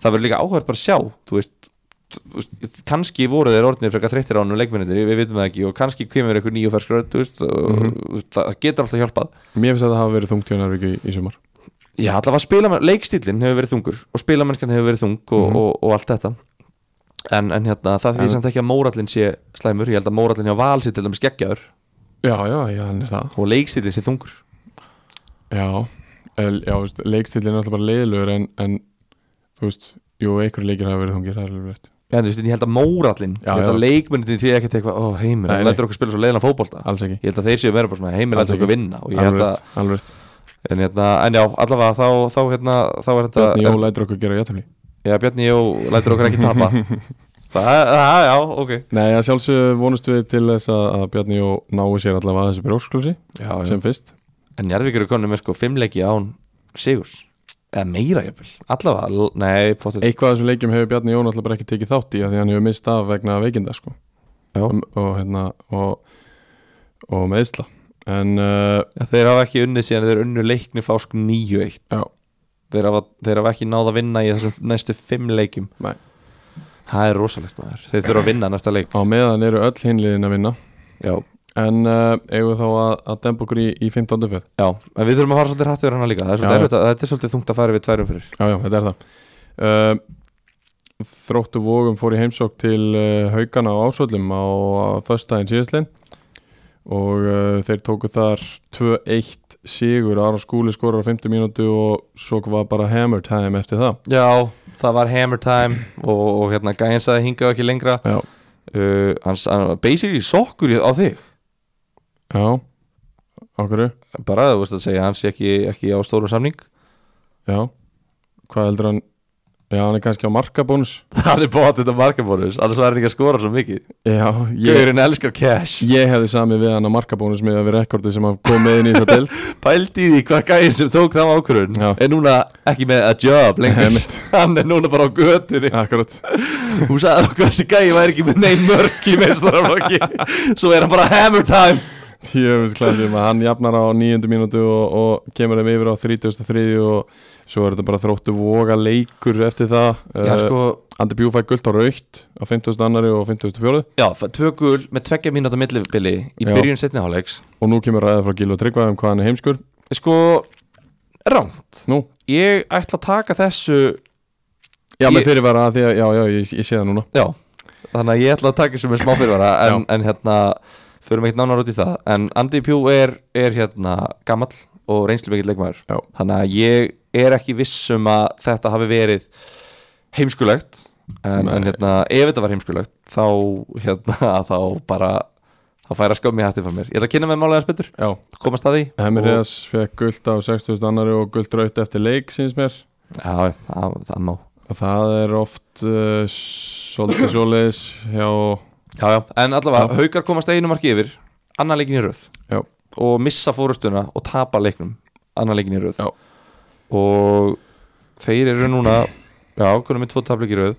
það verður líka áhverð bara að sjá þú veist, þú veist kannski voru þeir orðinir frekar þreyttir á hann leikmennindir, við vitum það ekki og kannski kemur eitthvað nýju Mhm. þú veist, það getur alltaf hjálpað mér finnst að það hafa verið þungt í, í sumar Já, allavega leikstílinn hefur verið þungur og spilamennskan hefur verið þung og, Mhm. og, og allt þetta en, en hérna, það En- því samt ekki að mórallin sé slæmur, ég held að mórallin hjá val sé til dæmis geggjaður Já, já, já, hann er það. Og leikstílinn sé þungur. Já, já, veist, leikstílinn er alltaf bara leiðilegur en, en þú veist, jú, einhverju leikir hafa verið þungir, það er alveg rétt. Já, en ég held að mórallin, ég held að leikmennin sé ekkert eitthvað, ó heimir, nei. lætur okkur spila svo Alls ekki, ég held að þeir séu verið bara svona heimir lætur okkur vinna. Og ég held að, alveg en, hérna, en já, allavega þá, þá, hérna, þá er þetta Bjarni Jó lætur okkur gera jættumli Já, Bjarni Jó lætur okkur ekki tapa <laughs> það, já, ok Nei, að sjálfsög vonust við til þess að, að Bjarni Jó nái sér allavega að þessu já. sem fyrst En Njarðvík eru konum með sko fimmleiki án Sigurs Eða meira jafnvel Allavega, nei, potið Eitthvað af þessum leikjum hefur Bjarni Jó náttúrulega bara ekki tekið þátt í af því hann hefur mist af vegna veikinda sko. Já. og, og hérna og, og meðsla en uh, ja, Þeir hafa ekki unnið síðan þeir unnu leikni fásk 9-1 Já. þeir hafa, þeir hafa ekki náð að vinna í þessum næstu fimm leikjum Nei. Það er rosalegt maður. Þeir þurfa að vinna næsta leik. Á meðan eru öll hinliðin að vinna. Já, en uh, eigum þá að, að dempa okkur í, í 15. fjöð já. En við þurfum að fara svolítið hrætt yfir hana líka. Það er Já, erfitt að, þetta er svolítið þungt að fara við tværum fyrir. Já, já, þetta er það. Uh, Þróttu vógum fór í heimsók til uh, haugana á ásvöllum á föstudaginn síðastlein og uh, þeir tóku þar 2-1 sigur. Aron Skúli skorar á 50 mínútu og svo var bara hammer time eftir það. Já, það var hammer time Og, og hérna gæðin sagði hingað ekki lengra. Uh, Hans, hann var basically sokkur á þig. Já. Okkur, Bara, þú veist að segja, hann sé ekki, ekki á stórum samning. Já. Hvað heldur hann Já, hann er kannski á markabónus. <laughs> Það er bótt þetta markabónus. Annars var hann ekki að skora svo mikið. Já, Gaurin elskar cash. Ég hefði samið við hann á markabónus með að vera rekordið sem að kom með inn í þess að deild <laughs> Pældi því hvað gærin sem tók það ákvörun Já. Er núna ekki með a job lengur. <laughs> Hann er núna bara á götunni. Akkurat. Hún sagði okkur að þessi gæi væri ekki með neinn mörk í meistaraflokki. Svo er hann bara hammer time. Ég veist klæðum að hann jafnar á nýjöndu mínútu og, og kemur þeim yfir á 33 og svo er þetta bara þróttu voga leikur eftir það Já uh, sko Andi Bjú fæk guld á raukt á 50. annari og 54. Já, tvö gul með tveggja mínúta millibili Í Já. byrjun setni hálfleiks og nú kemur ræða frá Gil og Tryggva um hvað hann er heimskur Sko, rámt Nú, Ég ætla að taka þessu já Ég- með fyrirvara því að já, já, ég, ég sé það núna Já, þannig að ég ætla að taka sem er smá fyrirvara en, en hérna, förum ekkert nánar út í það en Andy Pugh er, er hérna gamall og reynslu mikill leikmaður Já. þannig að ég er ekki viss um að þetta hafi verið heimskulegt en, en hérna, ef þetta var heimskulegt þá, hérna, <laughs> þá bara þá færa skömmi hætti fyrir mér ég ætla að kynna með málega Já, komast að því Hemir Reðas fekk guld á 60. annari og guld raut eftir leik síns mér Já, það, það má og það er oft uh, svolítið svoleiðis hjá Já, já, en allavega, Já. haukar komast einu marki yfir annar leikin í röð Já. og missa fórustuna og tapa leiknum annar leikin í röð Já. Og þeir eru núna já, konum með tvo tapleik í röð.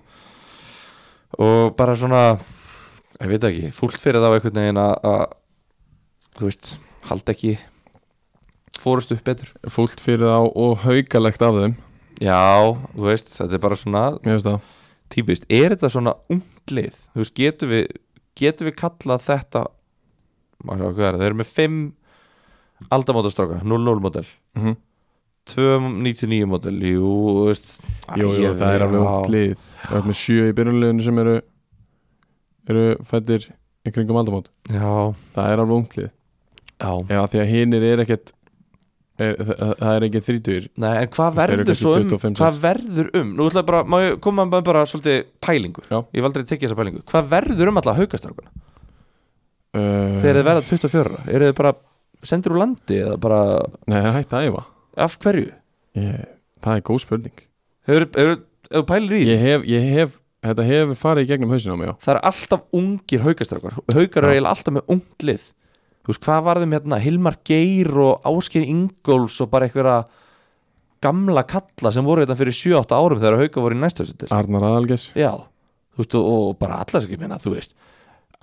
Og bara svona ég veit ekki, fúlt fyrir þá einhvern veginn að þú veist, halda ekki fórustu betur. Fúlt fyrir þá og haukalegt af þeim. Já, þú veist, þetta er bara svona Ég veist það. típist, er þetta svona unglið þú veist, getum við getum við kallað þetta maður sjá hvað er, það, þeir eru með 5 aldamótastráka, 0-0 model mm -hmm. 2.99 model, jú, veist. Jú, jú, það er alveg ungt lið. Það er með sjö í byrjunleginu sem eru eru fættir í kringum aldamót. Já, Það er alveg ungt lið. Já. Því að hinnir er ekkert er, það, það er ekki þrítugir Nei, en hvað verður svo um 25, hvað verður um, nú ætla ég bara má ég koma með bara svolítið pælingu? Já. ég hef aldrei tekið þessa pælingu, hvað verður um alla haukastrákuna uh, þegar þið verða 24 ára? eru þið bara sendir úr landi eða bara, Nei, það hægt að æfa af hverju? ég, það er góð spurning. Hefur, hefur pælir í því? ég hef, ég hef, þetta hefur farið í gegnum hausinu á mig já. Það er alltaf ungir haukastrákar. Haukar eru alltaf með ungt lið. Þú veist, hvað varðum hérna Hilmar Geir og Ásker Ingóls og bara einhverja gamla kalla sem voru hérna fyrir 7-8 árum þegar haukar voru í næstöðsett Arnar Aðalges Já, þú veist, og, bara allar sem ekki minna, þú veist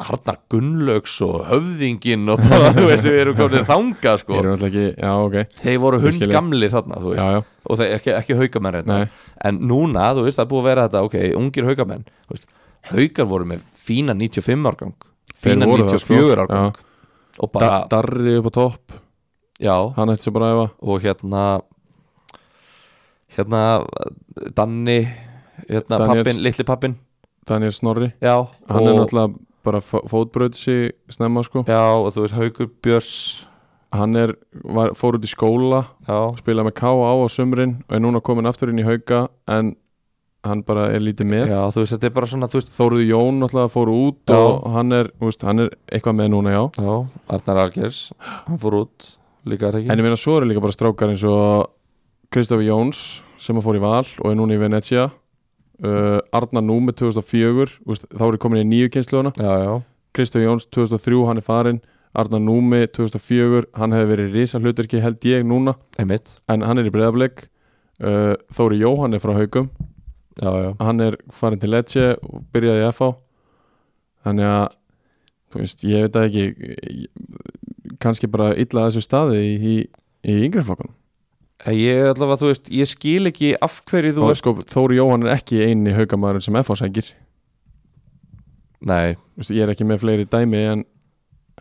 Arnar Gunnlaugs og höfðingin og bara, <laughs> þú veist, við erum komin þanga sko. Ekki, já ok. Þeir voru þig. hundgamlir þarna, þú veist. Já, já, og þeir ekki, ekki haukamenn hérna. en núna, þú veist, það er búið að vera þetta ok, ungir veist. Haukar voru með fína 95 árgang fína voru það, 94 sko. árgang og bara, Darri upp á topp. Já, Hann ætti svo bara efa og hérna hérna Danni hérna Daniels- pappin, litli pappin Daniel Snorri. Já, Hann er og, náttúrulega bara fótbröð sig snemma sko. Já, og þú veist, haukur Björs Hann er, var, fór út í skóla já, spilaði með K.A. á sumrin og er núna komin aftur inn í hauka en hann bara er lítið með. Já, þú veist, þetta er bara svona, veist Þóruðu Jón náttúrulega fór út Já. og hann er, veist, hann er eitthvað með núna já. Já, Arnar Algers, hann fór út líka er það en ekki ég meina svo eru líka bara strákar eins og Kristofi Jóns sem fór í val og er núna í Venetia uh, Arnar Númi 2004 þú veist, þá er komin í nýju kynsluðuna já, já, Kristofi Jóns 2003 hann er farin Arnar Númi 2004 hann hefur verið risa hlutverki held ég núna. Einmitt. En hann er í breyðablik uh, Þóri Jóhann er frá haugum já, já, hann er farin til Lecce og byrjaði í FH þannig að veist, ég veit það ekki ég- kannski bara illa að þessu staði í, í, í yngri flokkunum ég er allavega, þú veist, ég skil ekki af hverju þú og sko, Þóri Jóhann er ekki eini haugamæður sem FH sækir nei, Þú veist, ég er ekki með fleiri dæmi en,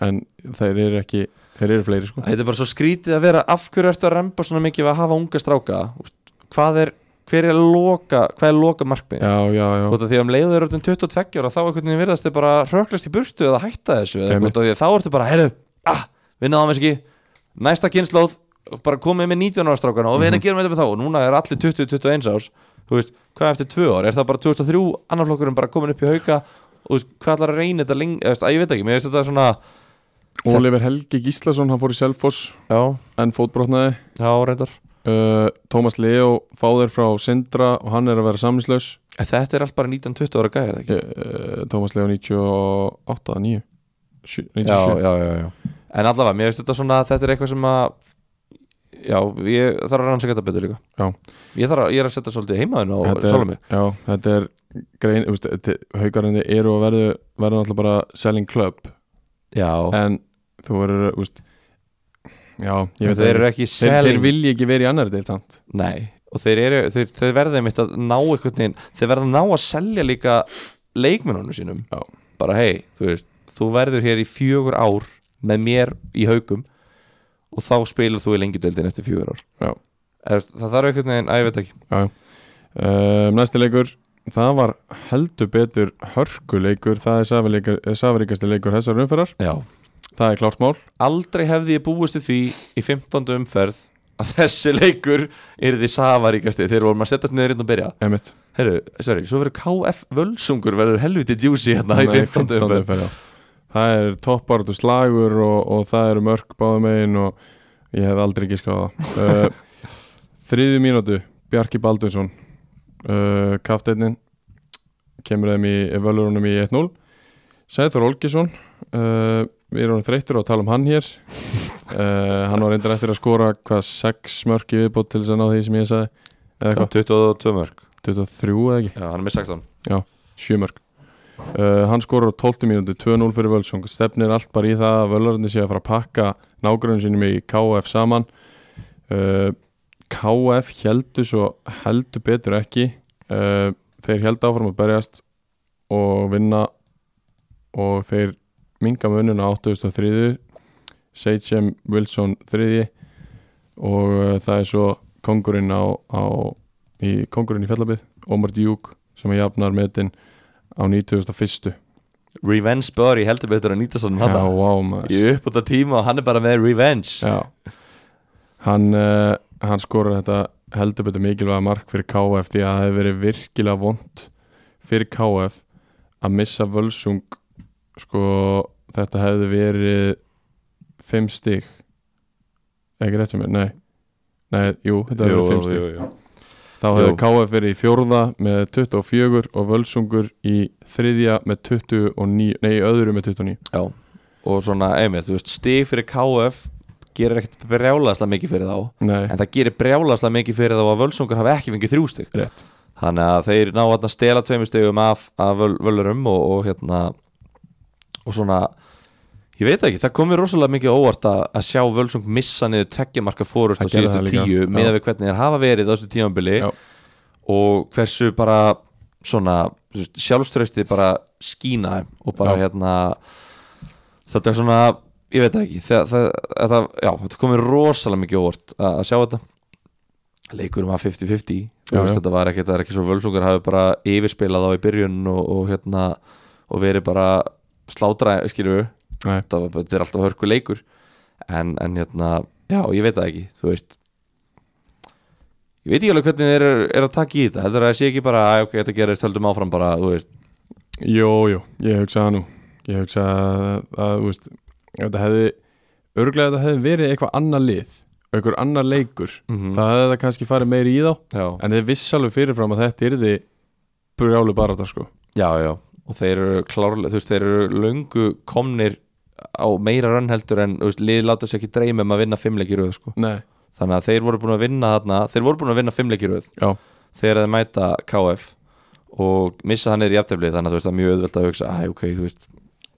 en þeir eru ekki þeir eru fleiri sko. Þetta er bara svo skrítið að vera af hverju ertu að remba svona mikið að hafa unga stráka? Hvað er, hver er loka hvað er loka markmið já, já, já, því að um leiður eru 22 ára þá einhvern veginn virðast þið bara hröklast í burtu eða hætta þessu eða þá ertu bara, heyrðu, ah, náðum þess ekki? Næsta kynnslóð, bara komið með 19 ára strákana og við Mhm. erum að gera með þetta með þá og núna er allir 20-21 árs. Þú veist, hvað eftir tvö ár, er það bara 2003 annar flokkurinn bara komin upp í hauka? Og þú veist, hvað ætlar að reyna þetta lengi, ég veit ekki, mér veist þetta svona Oliver Helgi Gíslason hann fór í Selfoss já, en fótbrotnaði. Uh, Tómas Leo fáðir frá Sindra og hann er að vera samlislaus En þetta er allt bara 19-20 ára gæðir, ekki? uh, Tómas Leo 98 9 97 já, já, já, já. En allavega, mér veist þetta svona þetta er eitthvað sem að já, ég þarf að rannsaka þetta betur líka. Já. Ég, þarf að, ég er að setja svolítið heimaðin sjálfum mig Já, þetta er grein, þú veist, haugarandi eru að verðu verða náttúrulega bara selling club. Já, en þú verður, þú veist já, ég veit þeir það eru ekki. ekki þeir, þeir selling vilja ekki verið í annari deilt samt. Nei, og þeir eru þeir, þeir verða einmitt að ná veginn þeir verða að ná að selja líka leikmennunum sínum. Já. bara hei, þú veist, þú verður hér í fjögur ár með mér í haugum og þá spilar þú í lengjudeldin eftir fjögur ár. Já. er, Það þarf einhvern veginn, að ég veit ekki. Um, næsti leikur. Það var heldur betur hörkuleikur, það er safaríkasti leikur þessar umferðar, Já, það er klárt mál. Aldrei hefði ég búist því í 15. umferð að þessi leikur er því safaríkasti þegar vorum að setjast niður inn og byrja. Herru, svo verður KF Völsungur verður helviti djúsi hérna í 15. umferð. umferð já. Það er toppáratu slagur og, og það eru mörk báðum megin og ég hef aldrei ekki skáða <laughs> uh, þriði mínútu Bjarki Baldursson uh, kafteinin kemur þeim í völurunum í 1-0 Sæður Olgesson uh, við erum þreyttur á að tala um hann hér. Uh, hann var reyndar eftir að skora hvað 6 mörk í viðbót til þess að ná því sem ég sagði eða eitthvað, 22 mörg 23 eða ekki? Já, hann er með 16 sjö mörg uh, hann skorur á 12 mínúti 2-0 fyrir Völsung. Stefnir allt bara í það að Völarandi sé að fara að pakka nágrunum sínum í KF saman. Uh, KF heldur svo heldur betur ekki. Uh, þeir heldur áfram að berjast og vinna og þeir minga munin á 8003 Seychem Wilson 3 og það er svo kongurinn á, á í kongurinn í fjallabið Omar Djúk sem er jafnar metin á 91. Revenge Buddy heldur betur að nýta svona Já, wow maður. Í uppbúta tíma og hann er bara með Revenge. Já. Hann, uh, hann skorur þetta heldur betur mikilvæga mark fyrir KF því að það hefur verið virkilega vond fyrir KF að missa völsung sko þetta hefði verið 5 stig. Ekki rétt sem er, nei. Nei, jú, þetta Jú, verið 5 stig. jú, jú. Þá hefur. KF verið í fjórða með 24 og Völsungur í þriðja með 29 Nei, öðru með 29 Já, og svona, einmitt, þú veist, stig fyrir KF gerir ekkert brjálaslega mikið fyrir þá Nei, en það gerir brjálaslega mikið fyrir þá að völsungur hafi ekki fengið þrjú stig. Rétt. Þannig að þeir ná að stela tveimur stigum af, af völ, völurum og, og hérna og svona ég veit ekki, það komið rosalega mikið óvart að, að sjá völsung missa niður tveggjamarka fórust á Það síðustu það tíu með við hvernig þeir hafa verið á þessu tímambili Já. og hversu bara svona sjálfströsti bara skína og bara Já. hérna þetta er svona, ég veit það ekki það, það, þetta, já, þetta komið rosalega mikið óvart að, að sjá þetta leikurum var 50-50 Já, Þú veist, já. þetta var ekki, ekki svo völsungur hafi bara yfirspilað á í byrjun og, og hérna og verið bara slátra, skilju þetta, var- þetta er alltaf hörku leikur. En, en hérna, já, ég veit það ekki þú veist. Ég veit ekki alveg hvernig þeir eru er að taka í þetta heldur að það sé ekki bara, að ok, þetta gerist höldum áfram bara, þú veist, jú, jú, ég hugsa það nú. Ég hugsa að, að þú veist Þetta hefði, örglega þetta hefði verið eitthvað annar lið einhver annar leikur Mhm. það hefði það kannski farið meiri í þá. Já, en þið viss alveg fyrirfram að þetta yrði brjálu barátta sko. Já, já. Og þeir eru klárlega, þú veist, þeir eru löngu komnir á meira rönnheldur en, veist, lið láta sér ekki dreyma um að vinna fimmleiki röð, sko, þannig að þeir voru búin að vinna þarna, þeir voru búin að vinna fimmleiki röð já, þegar þeir mæta KF og missa hann er í jafntefli þannig að veist það er mjög auðvelt að hugsa æ, ok, þú veist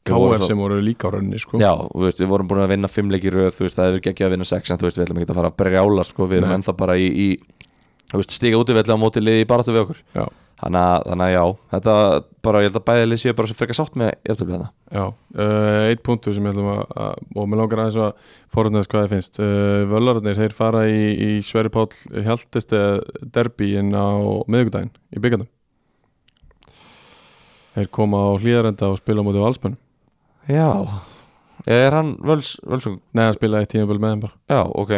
KF svo- sem voru líka á rönni sko. Já, við vorum búin að vinna fimm leiki í röð, þú veist, það hefur ekki að vinna sex en við ætlum ekki að fara að brjála, sko, við erum ennþá bara í, í stiga útivelli á móti liði í baráttu við okkur. Já. Þannig að, þannig að já, þetta bara, ég held að bæði lið séu bara svo frekar sátt með jafntefli þetta Já, uh, eitt punktu sem ég ætlum að, að og mér langar aðeins að forðnast hvað þið finnst. Uh, Völararnir, þeir fara í, í Sverri Páll Hjaltist derbi inn á miðvikudaginn í byggandum Þeir koma á hlýðarenda og spila á móti valsmönnum. Já, er hann völs, völsung? Nei, hann spila eitt tímaböl með þeim bara. Já, ok.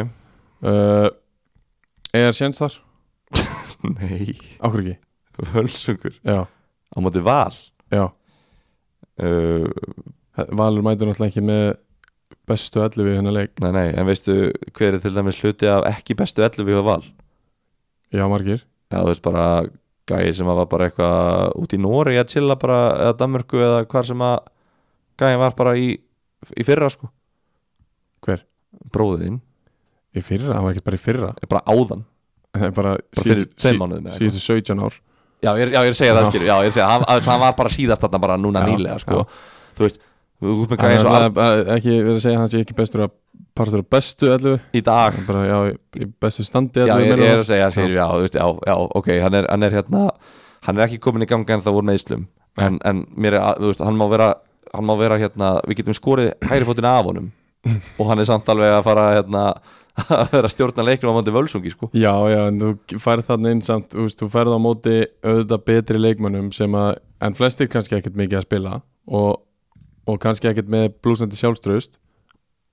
Uh, Er séns þar? <laughs> Nei, Áhver ekki? Völsungur. Já, á móti val. Uh, Valur mætur náttúrulega ekki með bestu ellu við hennar leik. Nei, nei, en veistu hver er til dæmis hluti af ekki bestu 11 við val? Já, margir. Já, þú veist bara gæi sem var bara eitthvað út í Nóri að chilla bara, eða Danmörku eða hvar sem að gæi var bara í, í fyrra sko. Hver? Bróðin, Í fyrra, hann var ekki bara í fyrra. Bara áðan. Það bara, Bara. Síðustu 17 ár Já, ég er, já, ég er að segja það Já. skilur, já, ég er að segja, hann, að- hann var bara síðast þarna bara núna Já, nýlega sko. Þú veist, þú veist með er eins og alltaf að- ekki verið að segja að hann sé ekki bestur að partur af bestu ellu. Í dag. Bara já, í- bestu standi Já, ellu ég, ég er það. að segja, skilur, já, þú veist, já, já, ok, hann er, hann er hérna Hann er ekki komin í ganga en það voru meðslum en, en mér er, þú veist, hann má vera Hann má vera hérna, við getum skorið hægri fótinn af honum. <laughs> Og hann er samt alveg að fara hérna Að vera að stjórna leiknum á mandi völsungi, sko. Já, já, en þú færð þarna inn samt þú, veist, þú færð á móti auðvitað betri leikmönnum sem að, en flestir kannski ekkert mikið að spila og, og kannski ekkert með blúsandi sjálfströst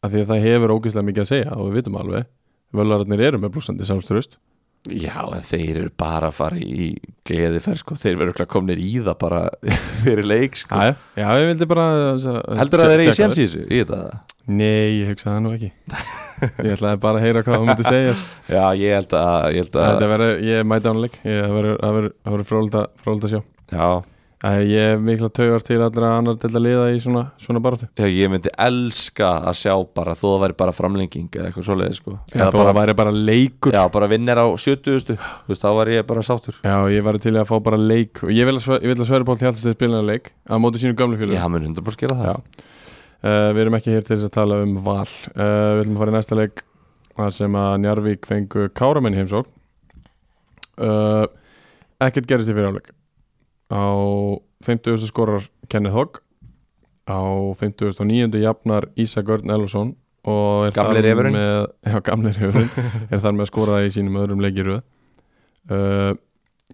af því að það hefur ógeðslega mikið að segja og við vitum alveg, völararnir eru með blúsandi sjálfströst Já, en þeir eru bara að fara í gleði fer, sko. Þeir verður örugglega komnir í það bara <laughs> fyrir leik, sko. Já, já, ég vildi bara Heldur að þeir eru í checka séns í þessu, í þetta? Nei, ég hugsaði það nú ekki. Ég ætlaði bara að heyra hvað þú myndi segja sko. <laughs> Já, ég held að, ég að ég mæti ánleik. Það verður- það það frólægt að- að sjá. Já, Æ, Ég hef mikla taugar til allra annar til að liða í svona, svona baráttu. Já, ég myndi elska að sjá bara þó það væri bara framlenging eða eitthvað svoleiði sko. Eða þó bara, að væri bara leikur. Já, bara vinnir á 70 þú veist, þá var ég bara sáttur. Já, ég væri til að fá bara leik. Og Ég vil að, að Sverri Páll hjálpast þið spilina leik á móti sínu gamlu Já, fjölu hann mun 100% gera það Já. uh, Við erum ekki hér til þess að tala um val uh, Við ætlum að fara í næsta leik þar sem að Njarvík fengu Káramenn heimsók uh, Ekkert gerist í fyrir áleik Á 50. skorar Kenneth Hogg á 59. jafnar Ísak Örn Elvason og er Gamli þar refurinn. með, <laughs> já, gamli refurinn er þar með að skora í sínum öðrum leikiröð uh,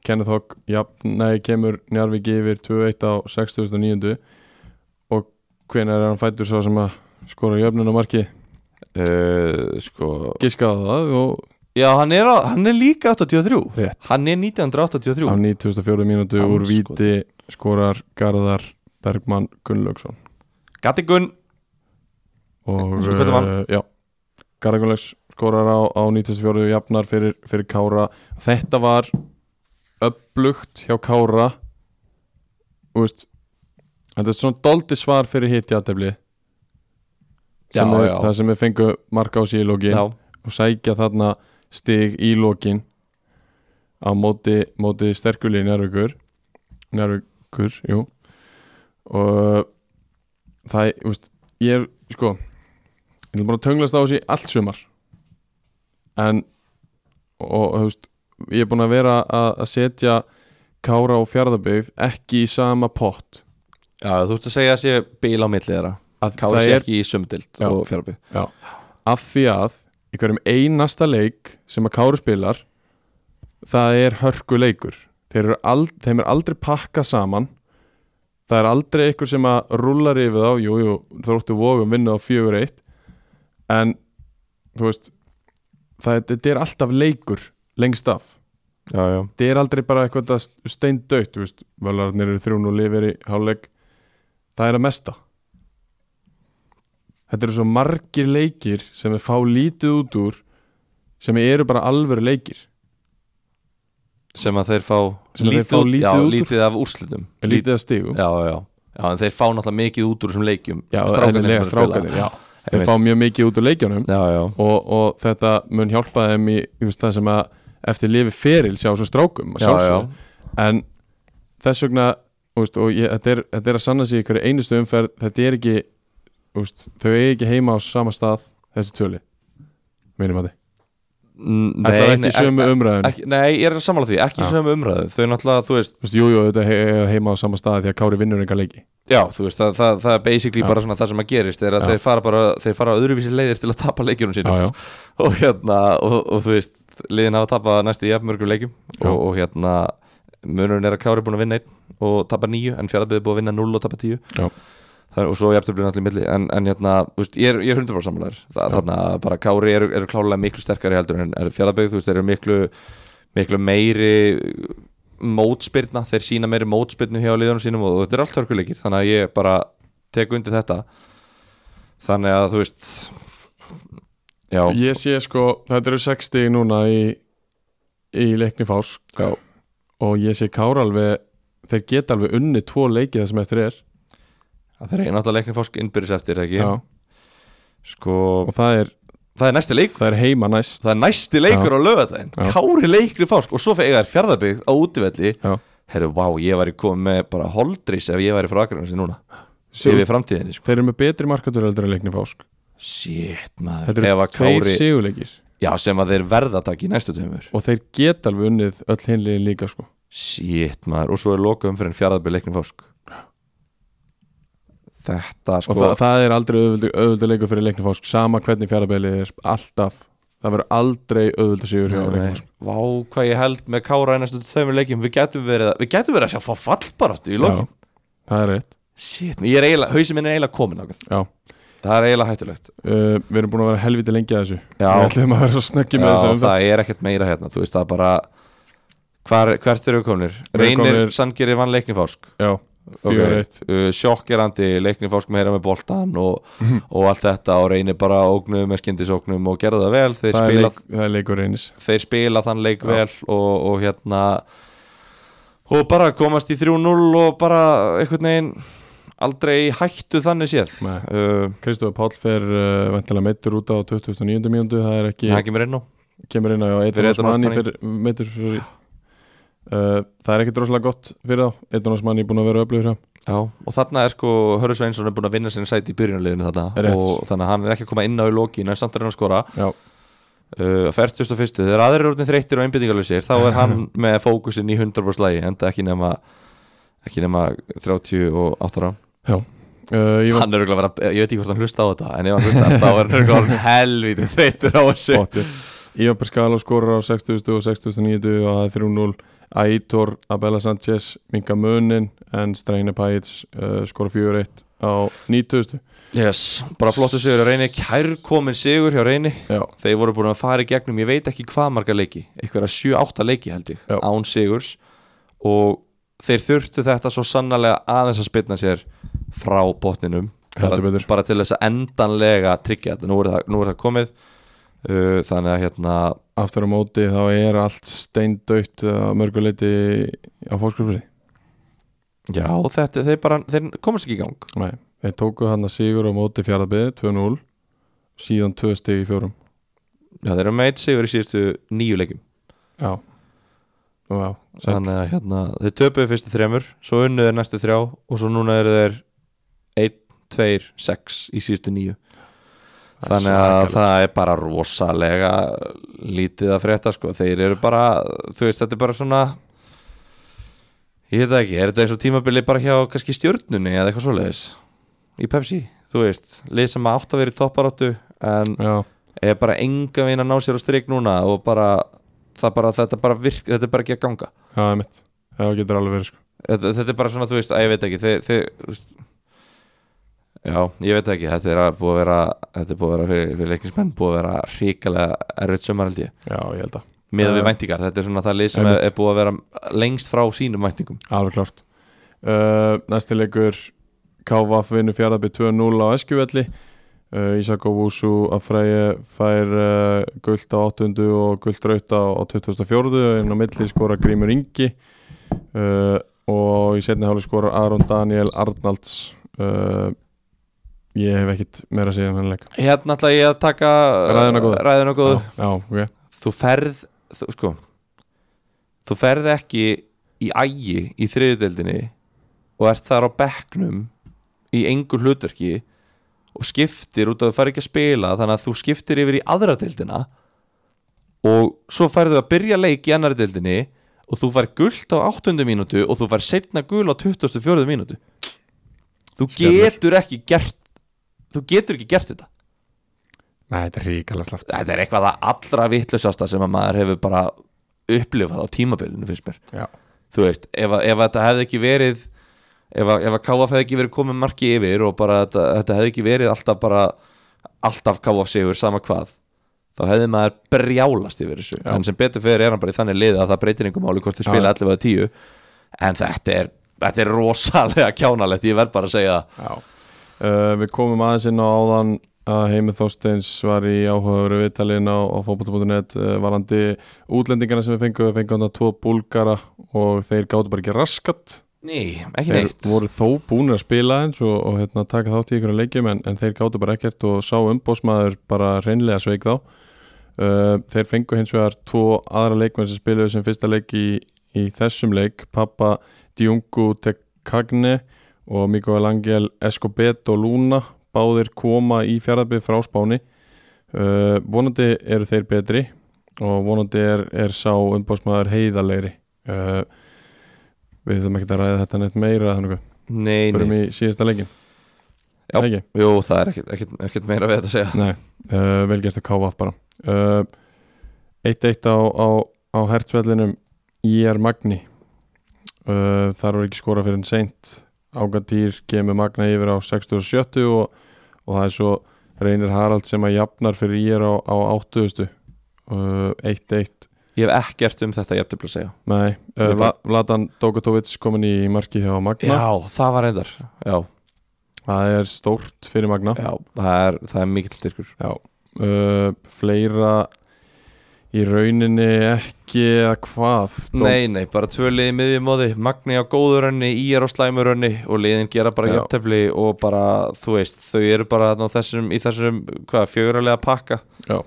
Kenneth Hogg jafn, nei, kemur Njarvík yfir 2-1 á 69. og hvenær er hann fættur svo sem að skora jöfnun á marki uh, Sko. Giskaði það og Já, hann er, á, hann er líka 83 Rétt. Hann er 1983 á 94. mínútu úr víti skorar Garðar Bergmann Gunnlaugsson. Gatti Gunn. Og uh, já, Garðar Gunnlaugs skorar á, á 94 jafnar fyrir, fyrir Kára. Þetta var upplugt hjá Kára. Veist þetta er svona doldi svar fyrir hitt játefli það sem við fengu marka á sig í Já, og sækja þarna stig í lokin á móti, móti sterkuli Njárvíkur Njárvíkur, jú. Og það, þú veist, ég er sko, ég er bara tönglast á þessi allt sumar. En og þú veist, ég er búin að vera að, setja Kára og Fjarðabyggð ekki í sama pott já þú ert að segja að sé bíl á milli þeirra. Að það sé ekki í sömdild Já. og fjárby af því að í hverjum einasta leik sem að Kári spilar það er hörku leikur þeim er aldrei pakkað saman. Það er aldrei einhver sem að rúlar yfir þá, jú, jú, þróttu vogum vinna á fjögur eitt. En þú veist það, þetta er alltaf leikur lengst af. Þetta er aldrei bara eitthvað steindautt þú veist, völarnir eru þrjún og lifir í hálfleik það er að mesta. Þetta eru svo margir leikir sem við fá lítið út úr sem eru bara alvöru leikir. Sem að þeir fá að þeir fá lítið já, út úr. lítið af úrslitum. Lítið að stigum. Já, já, já, en þeir fá náttúrulega mikið út úr þessum leikjum. Já, spila. strákanir, já þeir fá mjög mikið út úr leikjunum já, já, og, og þetta mun hjálpa þeim í, í það sem að eftir lifi feril sjá svo strákum já, já. en þess vegna veist, og ég, þetta, er, þetta er að sanna sig í hverju einustu umferð þetta er ekki veist, þau er ekki heima á sama stað þessi töli minnum að þið Mm, þetta er nei, ekki sömu ek- umræðin ekki, nei, ég er að samála því, ekki sömu umræðu þau náttúrulega, þú veist, veist, jú, þetta er heima á sama stað því að Kári vinnur enga leiki já, þú veist það, það, það er basically Já. bara svona það sem að gerist er að Já. þeir fara bara, þeir fara öðruvísi leiðir til að tapa leikjunum sínum já, og hérna, og, og þú veist liðin hafa tapað næstu í jafnmörgum leikjum Já. og, og hérna munurinn er að Kári er búin að vinna einn og tapa nýju en fjaraðbyggði búin að vinna 0 og tapa 10 Já. Það, og svo jafntöflin allir í milli en, en hérna, veist, ég er, ég er 100% sammálaður. Þa, þarna bara Kári eru, eru klálega miklu sterkari heldur en er fjaraðbyggði, þú veist, þeir eru miklu miklu meiri mótspyrna, þeir sína meiri mótspyrnu hjá liðunum sínum og þetta er allt hörkuleikir þannig að ég bara tek undir þetta. Þannig að þú veist já, ég sé sko, þetta eru 60 núna í, í leikni fásk já og ég sé Kára alveg þeir geta alveg unni tvo leiki það sem eftir er. Það er náttúrulega leikni fórsk innbyrðis eftir ekki? Já. Sko, og það er, það er næsti leikur. það er heima næst. Það er næsti leikur á lögadaginn Já. Kári leikni fórsk og svo fyrir eiga er fjárðabygg á útivelli. Já. Herru, vá, ég væri komið með bara holdrís ef ég væri frá Akranes núna. Sjö- Yfir framtíðinni, sko. þeir eru með betri markatur heldur en leikni fásk Shit, maður. Þetta eru tveir Kári, sigurleikir já, sem að þeir verða að taka í næstu tömur og þeir geta alveg unnið öll hinliðin líka sko. Shit, maður, og svo er lokaðum fyrir fjárðabygg leikni fórsk Þetta, sko. Og það, það er aldrei auðvöldu, leikur fyrir leikni fásk sama hvernig fjárabæli er alltaf. Það verður aldrei auðvöldu sigur hjá leikni Nei, fásk Vá, hvað ég held með Kára í næstu tveimur leikjum. Við getum verið, að- við getum verið að sjá fá fallbaráttu í lokin. Það er rétt. Shit, ég er eiginlega, er. Það er eiginlega hættulegt uh, við erum búin að vera helviti lengi að þessu Já. við ætlum að vera svo snöggi með þessu það er ekkert meira hérna Þú veist, það er bara hvar, Hvert eru við komnir? Reynir Sandgeri vann leiknifásk já, fjögur eitt uh, Sjokkerandi leiknifásk meira með boltan og, Mhm. og allt þetta og Reynir bara ógnuð með skyndisóknum og gerðu það vel Þeir, það, er spila, leik, það er þeir spila þann leik Já. vel og, og hérna og bara komast í 3-0 og bara einhvern veginn aldrei hættu þannig séð Nei. uh, Páll fer uh, vantilega meittur út á 2009. mínútu það er ekki, það kemur inn á kemur inn á Osmani. fyrir fyrir uh, það er ekki droslega gott fyrir þá Eitan Osmani er búin að vera öflugur Já, og þarna er sko Hörður Sveinsson er búin að vinna sinni sæti í byrjunarliðinu þarna og þannig að hann er ekki að koma inn á í lokinu en samt er hann að skora já, uh, 41. þegar aðrir eru þreyttir og einbyttingalusir þá er hann <laughs> með fókusin í 100% lægi enda ekki nema ekki nema 38 ára uh, ég var er vera, ég veit ekki hvort hann hlusta á þetta en ef hann hlusta þá er hann orðinn helvítið þreyttur á þessu. Ívan Perskala skorar á 60 og 69 og það er 3-0 Aitor Abela Sanchez minga munin en Streine Pajic uh, skora 4-1 á 90 yes, bara flottu sigur á reyni kærkomin sigur hjá reyni. Já, þeir voru búin að fara í gegnum, ég veit ekki hvað marga leiki eitthvað 7-8 leiki held ég Já. án sigurs. Og þeir þurftu þetta svo sannarlega aðeins að spilna sér frá botninum. Bara, bara til þess að endanlega tryggja þetta, nú er það, nú er það komið. Uh, þannig að hérna aftur á móti þá er allt steindautt að mörguleiti á fólkskrifri já, þetta, þeir bara, þeir komast ekki í gang. Nei, þeir tóku hann að sigur á móti fjaraðbyði 2-0 síðan 2 stig í fjórum. Já, þeir eru með eitt sigur í síðustu nýju leikjum. Já, þannig að hérna, þeir töpuðu fyrstu þremur svo unnuðu næstu þrjá og svo núna eru þeir 1, 2, 6 í síðustu nýju þannig að það er bara rosalega lítið að frétta sko. þeir eru bara, þú veist, þetta er bara svona ég veit ekki, er þetta eins og tímabili bara hjá kannski stjörnunni eða eitthvað svoleiðis? Í Pepsi, þú veist lið sem átt að vera í topparáttu en Já, er bara enga veginn að ná sér á strik núna og bara, það bara þetta bara virk, þetta er bara ekki að ganga. Já, Það getur alveg verið sko. Þetta, þetta er bara svona, þú veist, að ég veit ekki þeir, þeir, þú veist já, ég veit ekki, þetta er búið að vera þetta er búið að vera fyrir, fyrir leiknismenn búið að vera ríkalega erfitt sömur held ég. Já, ég held að. Með við Uh, væntingar, þetta er svona það lið sem er, er búið að vera lengst frá sínum væntingum. Alveg klárt. Uh, Næsti leikur KVF vinnu fjaraðbyði 2-0 á Eskjuvelli. Uh, Ísak Óvúsu að Freyja fær uh, guld á 8. og guld raut á, á 24. en á milli skora Grímur Ingi. Uh, og í setni háli skora Aron Daniel Arnalds. Uh, ég hef ekkit meira að segja um þennan leik hérna ætla ég að taka Ræðuna góðu. ræðuna góðu. Já, já, ok þú ferð þú, sko, þú ferð ekki í ægi í þriðudeldinni og ert þar á bekknum í engu hlutverki og skiptir út af að þú fær ekki að spila þannig að þú skiptir yfir í aðra deildina og svo færðu að byrja leik í annari deildinni og þú fær gult á 8. mínútu og þú fær setna gul á 24. mínútu þú Skellur. getur ekki gert þú getur ekki gert þetta. Nei, þetta er ríkala slaft. Þetta er eitthvað það allra vittlusasta sem að maður hefur bara upplifað á tímabilinu finnst mér. Já, þú veist, ef, að- ef að þetta hefði ekki verið ef að, ef að KF hefði ekki verið komið marki yfir og bara þetta, þetta hefði ekki verið alltaf bara alltaf KF sigur sama hvað þá hefði maður brjálast yfir þessu. Já. en sem betur fyrir er hann bara í þannig liða að það breytir einhver máli hvort þið spila 11 eða 10 en þetta er, þetta er rosalega kjánalegt, ég verð bara að segja já uh, Við komum aðeins inn á áðan að Heimir Þorsteins var í áhugaveru viðtalin á, á fótbolta.net uh, varandi útlendingana sem við fengum við fengum þarna tvo búlgara og þeir gáttu bara ekki raskat. Ný, ekki þeir neitt. voru þó búinir að spila eins og, og hérna, taka þátt í ykkur leikjum en, en þeir gáttu bara ekkert og sá umbósmaður bara reynlega sveik þá. Uh, þeir fengu hins vegar tvo aðra leikmenn sem spiluðu sem fyrsta leik í, í þessum leik. Pappa Djungu Tekagne og Mikael Angel Escobedo Luna báðir koma í fjaraðbyrð frá Spáni. Uh, vonandi eru þeir betri og vonandi er, er sá umbósmaður heiðalegri uh, við þurfum ekki að ræða þetta neitt meira þannig að Nei, fyrir mig síðasta leikin Já. ekki, jú, það er ekkert, ekkert, ekkert meira við þetta að segja. Nei, uh, vel gert að káfa bara. Uh, 1-1 á, á, á hertsvellinum IR Magni. Uh, þar var ekki skora fyrir en seint Ágatýr kemur Magna yfir á 67 og, og það er svo Reynir Harald sem að jafnar fyrir IR á, á 80 uh, 1-1 Ég hef ekkert um þetta jafntöfl að segja. Nei, Ég uh, Vla, Vladan Dogatovic komin í marki hjá Magna. Já, það var reyndar Já, það er stórt fyrir Magna. Já það, er, er mikill styrkur. Já, uh, fleira í rauninni ekki að hvað Dó- Nei, nei, bara tvö liði miðjumóði Magni á góðurönni, Ír á slæmurönni og liðin gera bara Já. jafntefli og bara, þú veist, þau eru bara á þessum, í þessum, hvað, fjögurlega pakka. Já,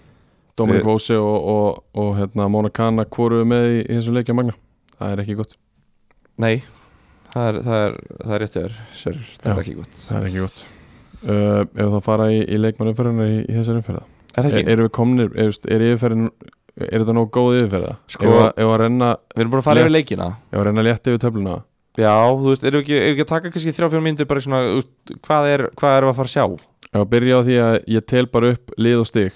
Dominik Vósi og, og, og hérna, Móna Kana hvoru með í, í þessu leikja magna? Það er ekki gott, Nei, það er, það er, það er þér Sör, það er ekki gott. það er ekki gott. Uh, ef það fara í, í leikmannumferðina í, í þessari umferða Er það er, við komnir, er, er yfirferðin er þetta nóg góð yfirferða Sko- ef, að- ef að renna Við erum bara að fara Létt. yfir leikina. ef að renna létt yfir töfluna? Já, þú veist, erum við ekki, ekki að taka kannski þrjá fjórum mínútur bara svona, veist, hvað er, hvað erum við að fara að sjá? að byrja á því að ég tel bara upp lið og stig.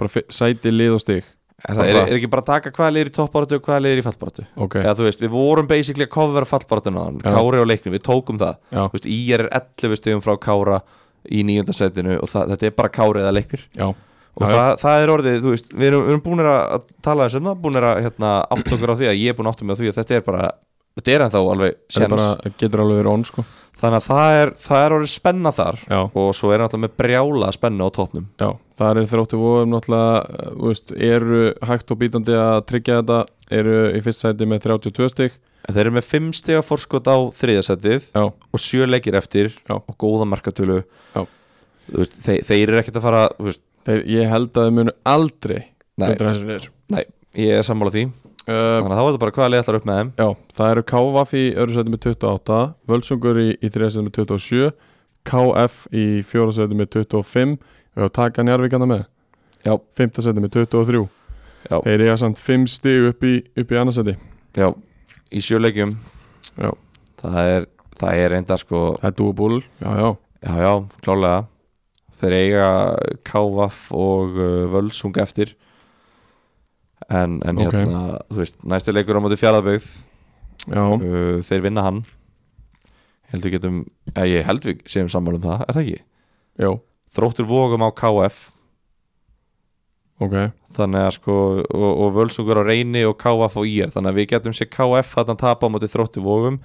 Bara sæti lið og stig. Það, er, er ekki bara að taka hvað liðir í toppbaratu og hvað liðir í fallbaratu? ok, Já, þú veist, við vorum basically að covera fallbaratuna Já. Kári á leiknum, við tókum það. Já, veist, Ír er 11 stegum frá Kára í nýjönda setinu og það, þetta er bara Kári eða leiknir. Já, og já. það, það er orðið, þú veist, við erum, við erum búin að að tala þessum það, búin að hérna, átt okkur á því að ég er búin að átta mig á því að þetta er bara þetta er ennþá alveg það bara, getur alveg verið on sko. Þannig að það er, það er orðið spenna þar já, og svo er náttúrulega með brjála spenna á topnum Já, þar er þróttu vóðum náttúrulega þú veist, eru hægt og bítandi að tryggja þetta eru í fyrst sæti með 32 stig. En þeir eru með 5 stiga fórskot á þriðasætið og 7 leikir eftir Já. og góða markatölu. Þeir, þeir eru ekkert að fara veist, þeir, ég held að þau munu aldrei Nei. Nei, ég er sammála því. Uh, Þannig að þá er þetta bara hvaða leið ætlar upp með þeim. já, það eru KVF í öðru sæti með 28 Völsungur í, í þriða sæti með 27 KF í fjóra sæti með 25 og taka Njarvíkana með. Já. fymta sæti með 23 Já. þeir eiga samt 5 stig upp í, upp í annarsæti Já, í sjö leikjum. Já. Það er, það er enda sko það er dúabúl, já já. Já, já, klálega Þeir eiga Kávaf og uh, Völsung eftir. En, en Ok. hérna, þú veist, næsti leikur á móti fjaraðbyggð já, uh, Þeir vinna hann. Held við getum, eða ég held við séum sammála um það, er það ekki? já, Þróttur vogum á KF ok. Þannig að sko, og, og Völsungur á reyni og KF og IR Þannig að við getum sér KF þarna tapa á móti þróttur vogum.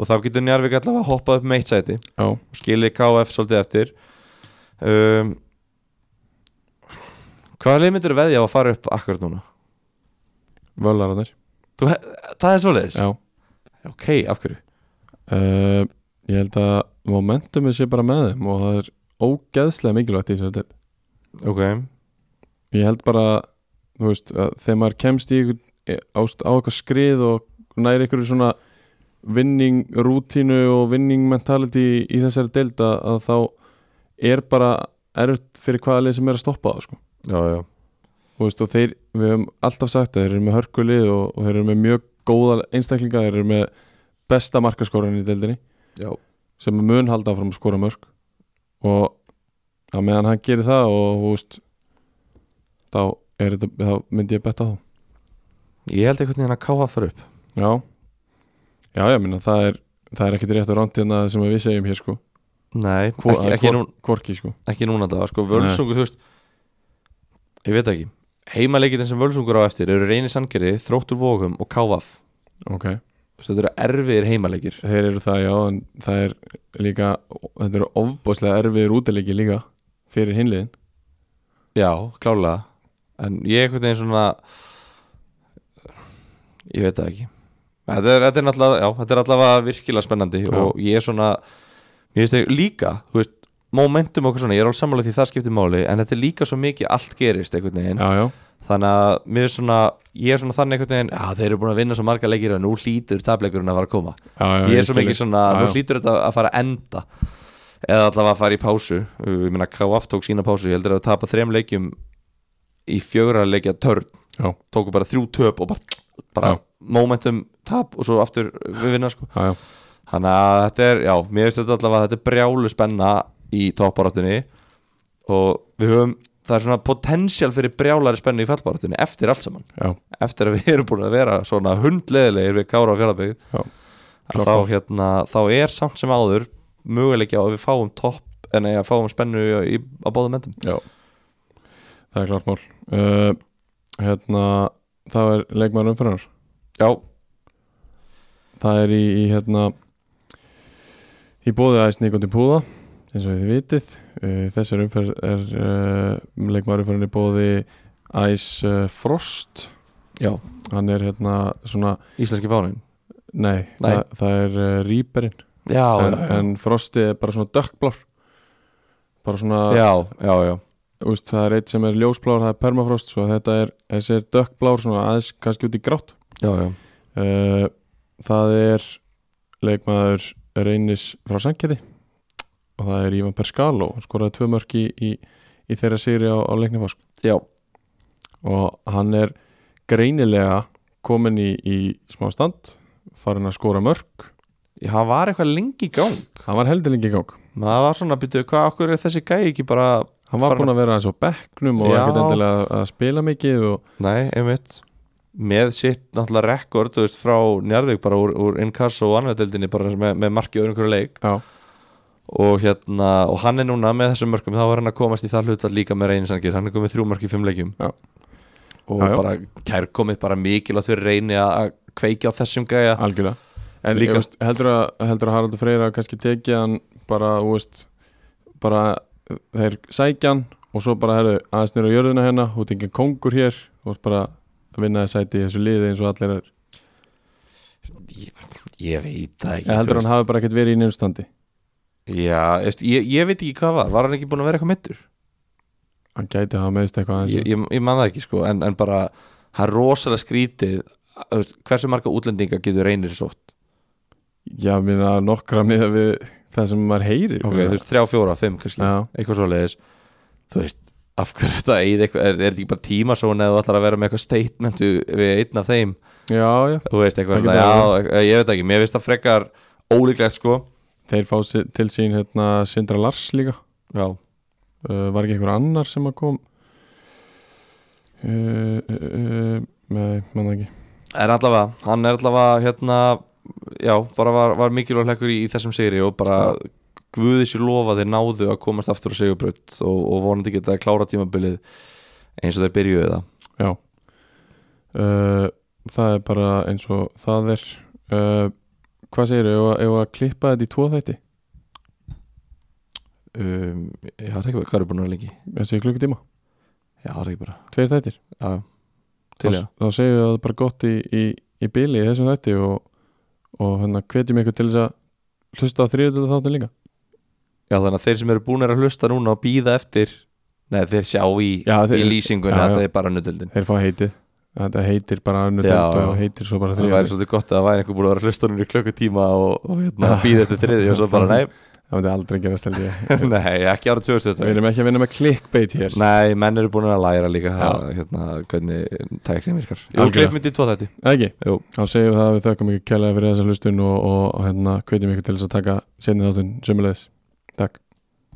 Og þá getur Njarvík allavega hoppað upp með eitt sæti. Já, og skilir KF svolítið eftir um, Hvaða leið myndir veðja á að fara upp akkurat núna? völararnir það er svoleiðis? já Ok, af hverju? uh, ég held að momentumið sé bara með þeim og það er ógeðslega mikilvægt í þessari del Ok, ég held bara þú veist, þegar maður kemst í einhvern- á, á eitthvað skrið og næri einhverju svona vinning rútínu og vinning mentality í þessari deild að, að þá er bara erfitt fyrir hvaða lið sem er að stoppa það sko. já, já. Þú veist, og þeir, við höfum alltaf sagt að þeir eru með hörkulið og, og þeir eru með mjög góða einstaklinga, þeir eru með besta markaskóran í deildinni. Já, sem mun halda áfram að skora mörg og að meðan hann gerir það og veist þá, þetta, þá myndi ég betta á ég held einhvern veginn að KF fara upp. Já, já, ég minna það er er ekkit rétt að ránt hérna sem við segjum hér sko Nei, Hvor, ekki, ekki, nú, Korki sko. ekki núna það sko, Völsungur, þú veist Ég veit ekki. Heimaleikinn sem Völsungur á eftir eru reyni sangeri, þróttur vogum og KF ok, Þetta eru erfiðir heimaleikir. Þeir eru það já en það er líka þetta eru ofbóðslega erfiðir útileiki líka fyrir hinliðin Já, klálega. En ég einhvern veginn svona Ég veit það ekki. Þetta er, þetta er náttúrulega, já, þetta er allavega virkilega spennandi Já. og ég er svona Mér finnst það líka, þú veist Momentum okkur svona, ég er alveg sammála því það skiptir máli En þetta er líka svo mikið allt gerist einhvern veginn. Já, já, Þannig að mér er svona Ég er svona þannig einhvern veginn, já þeir eru búin að vinna svo marga leikir Og nú hlýtur tableikurinn að fara að koma. Já, já Ég er svo mikið svona, nú hlýtur þetta að fara að enda. Eða allavega að fara í pásu. Ég meina KF tók sína pásu Ég heldur að tapa þrem leikjum Í fjögra leikja törn. Já. Tóku bara þrjú töp og bara, bara momentum tap Og svo aftur við vinna sko. Já, já, Þannig að þetta er, já, mér finnst þetta allavega Þetta er brjálu spenna í topparátunni Og við höfum Það er svona potential fyrir brjálari spennu í fallbarátunni Eftir allt saman. Já, Eftir að við erum búin að vera svona hundleðilegir Við Kára og að þá, hérna, þá er samt sem áður möguleiki á að við fáum topp en að fáum spennu í, á báðum endum. Já. Það er klart mál. Uh, hérna, það er leikmaður umfyrir Já, það er í, í hérna í bóði æs Nikoti Púða eins og þið vitið. Uh, þessar umferð er uh, leikmaður umferðin í bóði æs uh, Frost. Já, hann er hérna svona íslenski fánin nei, Nei. Það, það er uh, Rýperinn Já, en, en Frosti er bara svona dökkblár. Bara svona já, já, já, úst, það er eitt sem er ljósblár það er permafrost svo þetta er þessi er dökkblár svona aðeins kannski út í grátt. Já, já. uh, það er leikmaður reynis frá Sankiði og það er Ívan Perscalo hann skoraði tvö mörk í, í, í þeirra sýri á, á leiknifosk já. og hann er greinilega komin í, í smá stand farin að skora mörk. Já, hann var eitthvað lengi í gang. Hann var heldur lengi í gang. Maður var svona, býtu, hvað okkur er þessi gæi ekki bara hann var Farin- búin að vera eins og bekknum og ekkert endilega að spila mikið og Nei, einmitt með sitt náttúrulega rekord veist, frá Njarðvík bara úr, úr inkasso og anveðdeldinni bara með, með marki öðrum hverju leik. Já, og hérna, og hann er núna með þessum mörkum þá var hann að komast í það hlutat líka með reynisangir hann er komið þrjú mörk í fimm leikjum. Já. og Já, bara kærkomið bara mikilvægt fyrir reyni að kveikja á þessum gæja. Algjörlega. En Líka- Líka, veist, heldur, að, heldur að Haraldur Freyra kannski tekið hann bara, veist bara þeir sækja hann og svo bara herðu aðeins nýra jörðina hérna þú ert engin kongur hér ert bara að vinna þess sæti í þessu liði eins og allir er Ég veit það ekki eða heldur hann hafi bara ekkert verið í nefnstandi. Já, veist, ég, ég veit ekki hvað var Var hann ekki búin að vera eitthvað mittur? hann gæti að hafa meðist eitthvað Ég, ég, ég man það ekki sko En, en bara, það er rosalega skrítið Hversu marga útlendinga getur reynir sótt? já, minna nokkra með það sem maður heyrir Ok, þú veist, þrjá, fjóra, fimm kannski. Eitthvað svo leiðis Þú veist, af hverju þetta Er, er þetta ekki bara tímasón eða þú ætlar að vera með eitthvað statement við, einn af þeim? Já, já, Þú veist, svona, já, ég veit ekki. Mér finnst það frekar ólíklegt sko. Þeir fá til sín hérna Sindra Lars líka. Já, uh, var ekki einhver annar sem að kom? Uh, uh, uh, nei, mann ekki. En allavega, hann er allavega hérna, já, bara var, var mikilvæg hlekkur í, í þessum sigri og bara guði sér lofa þeir náðu að komast aftur á sigurbraut og, og vonandi geta að klára tímabilið eins og þeir byrjuðu það. Já. Uh, það er bara eins og það er. Uh, hvað segir þau, ef að klippa þetta í tvo þætti? Um, það er ekki, hvað er búin að vera lengi? þessi klukkutíma, Já, það er ekki bara, tveir þættir. Já, til já þá segjum við að það er bara gott í, í, í bili í þessum þætti og, og hérna hvetjum ykkur til þess að hlusta á þriðutölu þáttin líka Já, þannig að þeir sem eru búin að hlusta núna og býða eftir Nei, þeir sjá í, Já, þeir- í lýsingunni já, að það er bara nöldöldin þeir fá heitið. Þetta heitir bara já. og heitir svo bara Það væri svolítið gott að það væri einhver búin að vera núna í klukkutíma og, og hérna, býða eftir þriði og svo bara, <laughs> nei, það myndi aldrei gerast held ég. <laughs> Nei, ekki ára 2020 við erum ekki að vinna með clickbait hér. Nei, menn eru búin að læra líka hérna, hvernig tæknin virkar. Jú, klippmyndi í tvo þætti. Ekki, Jú, þá segjum við það að við þökkum ykkur kjærlega fyrir þessa hlustun og, og, og hérna hvetjum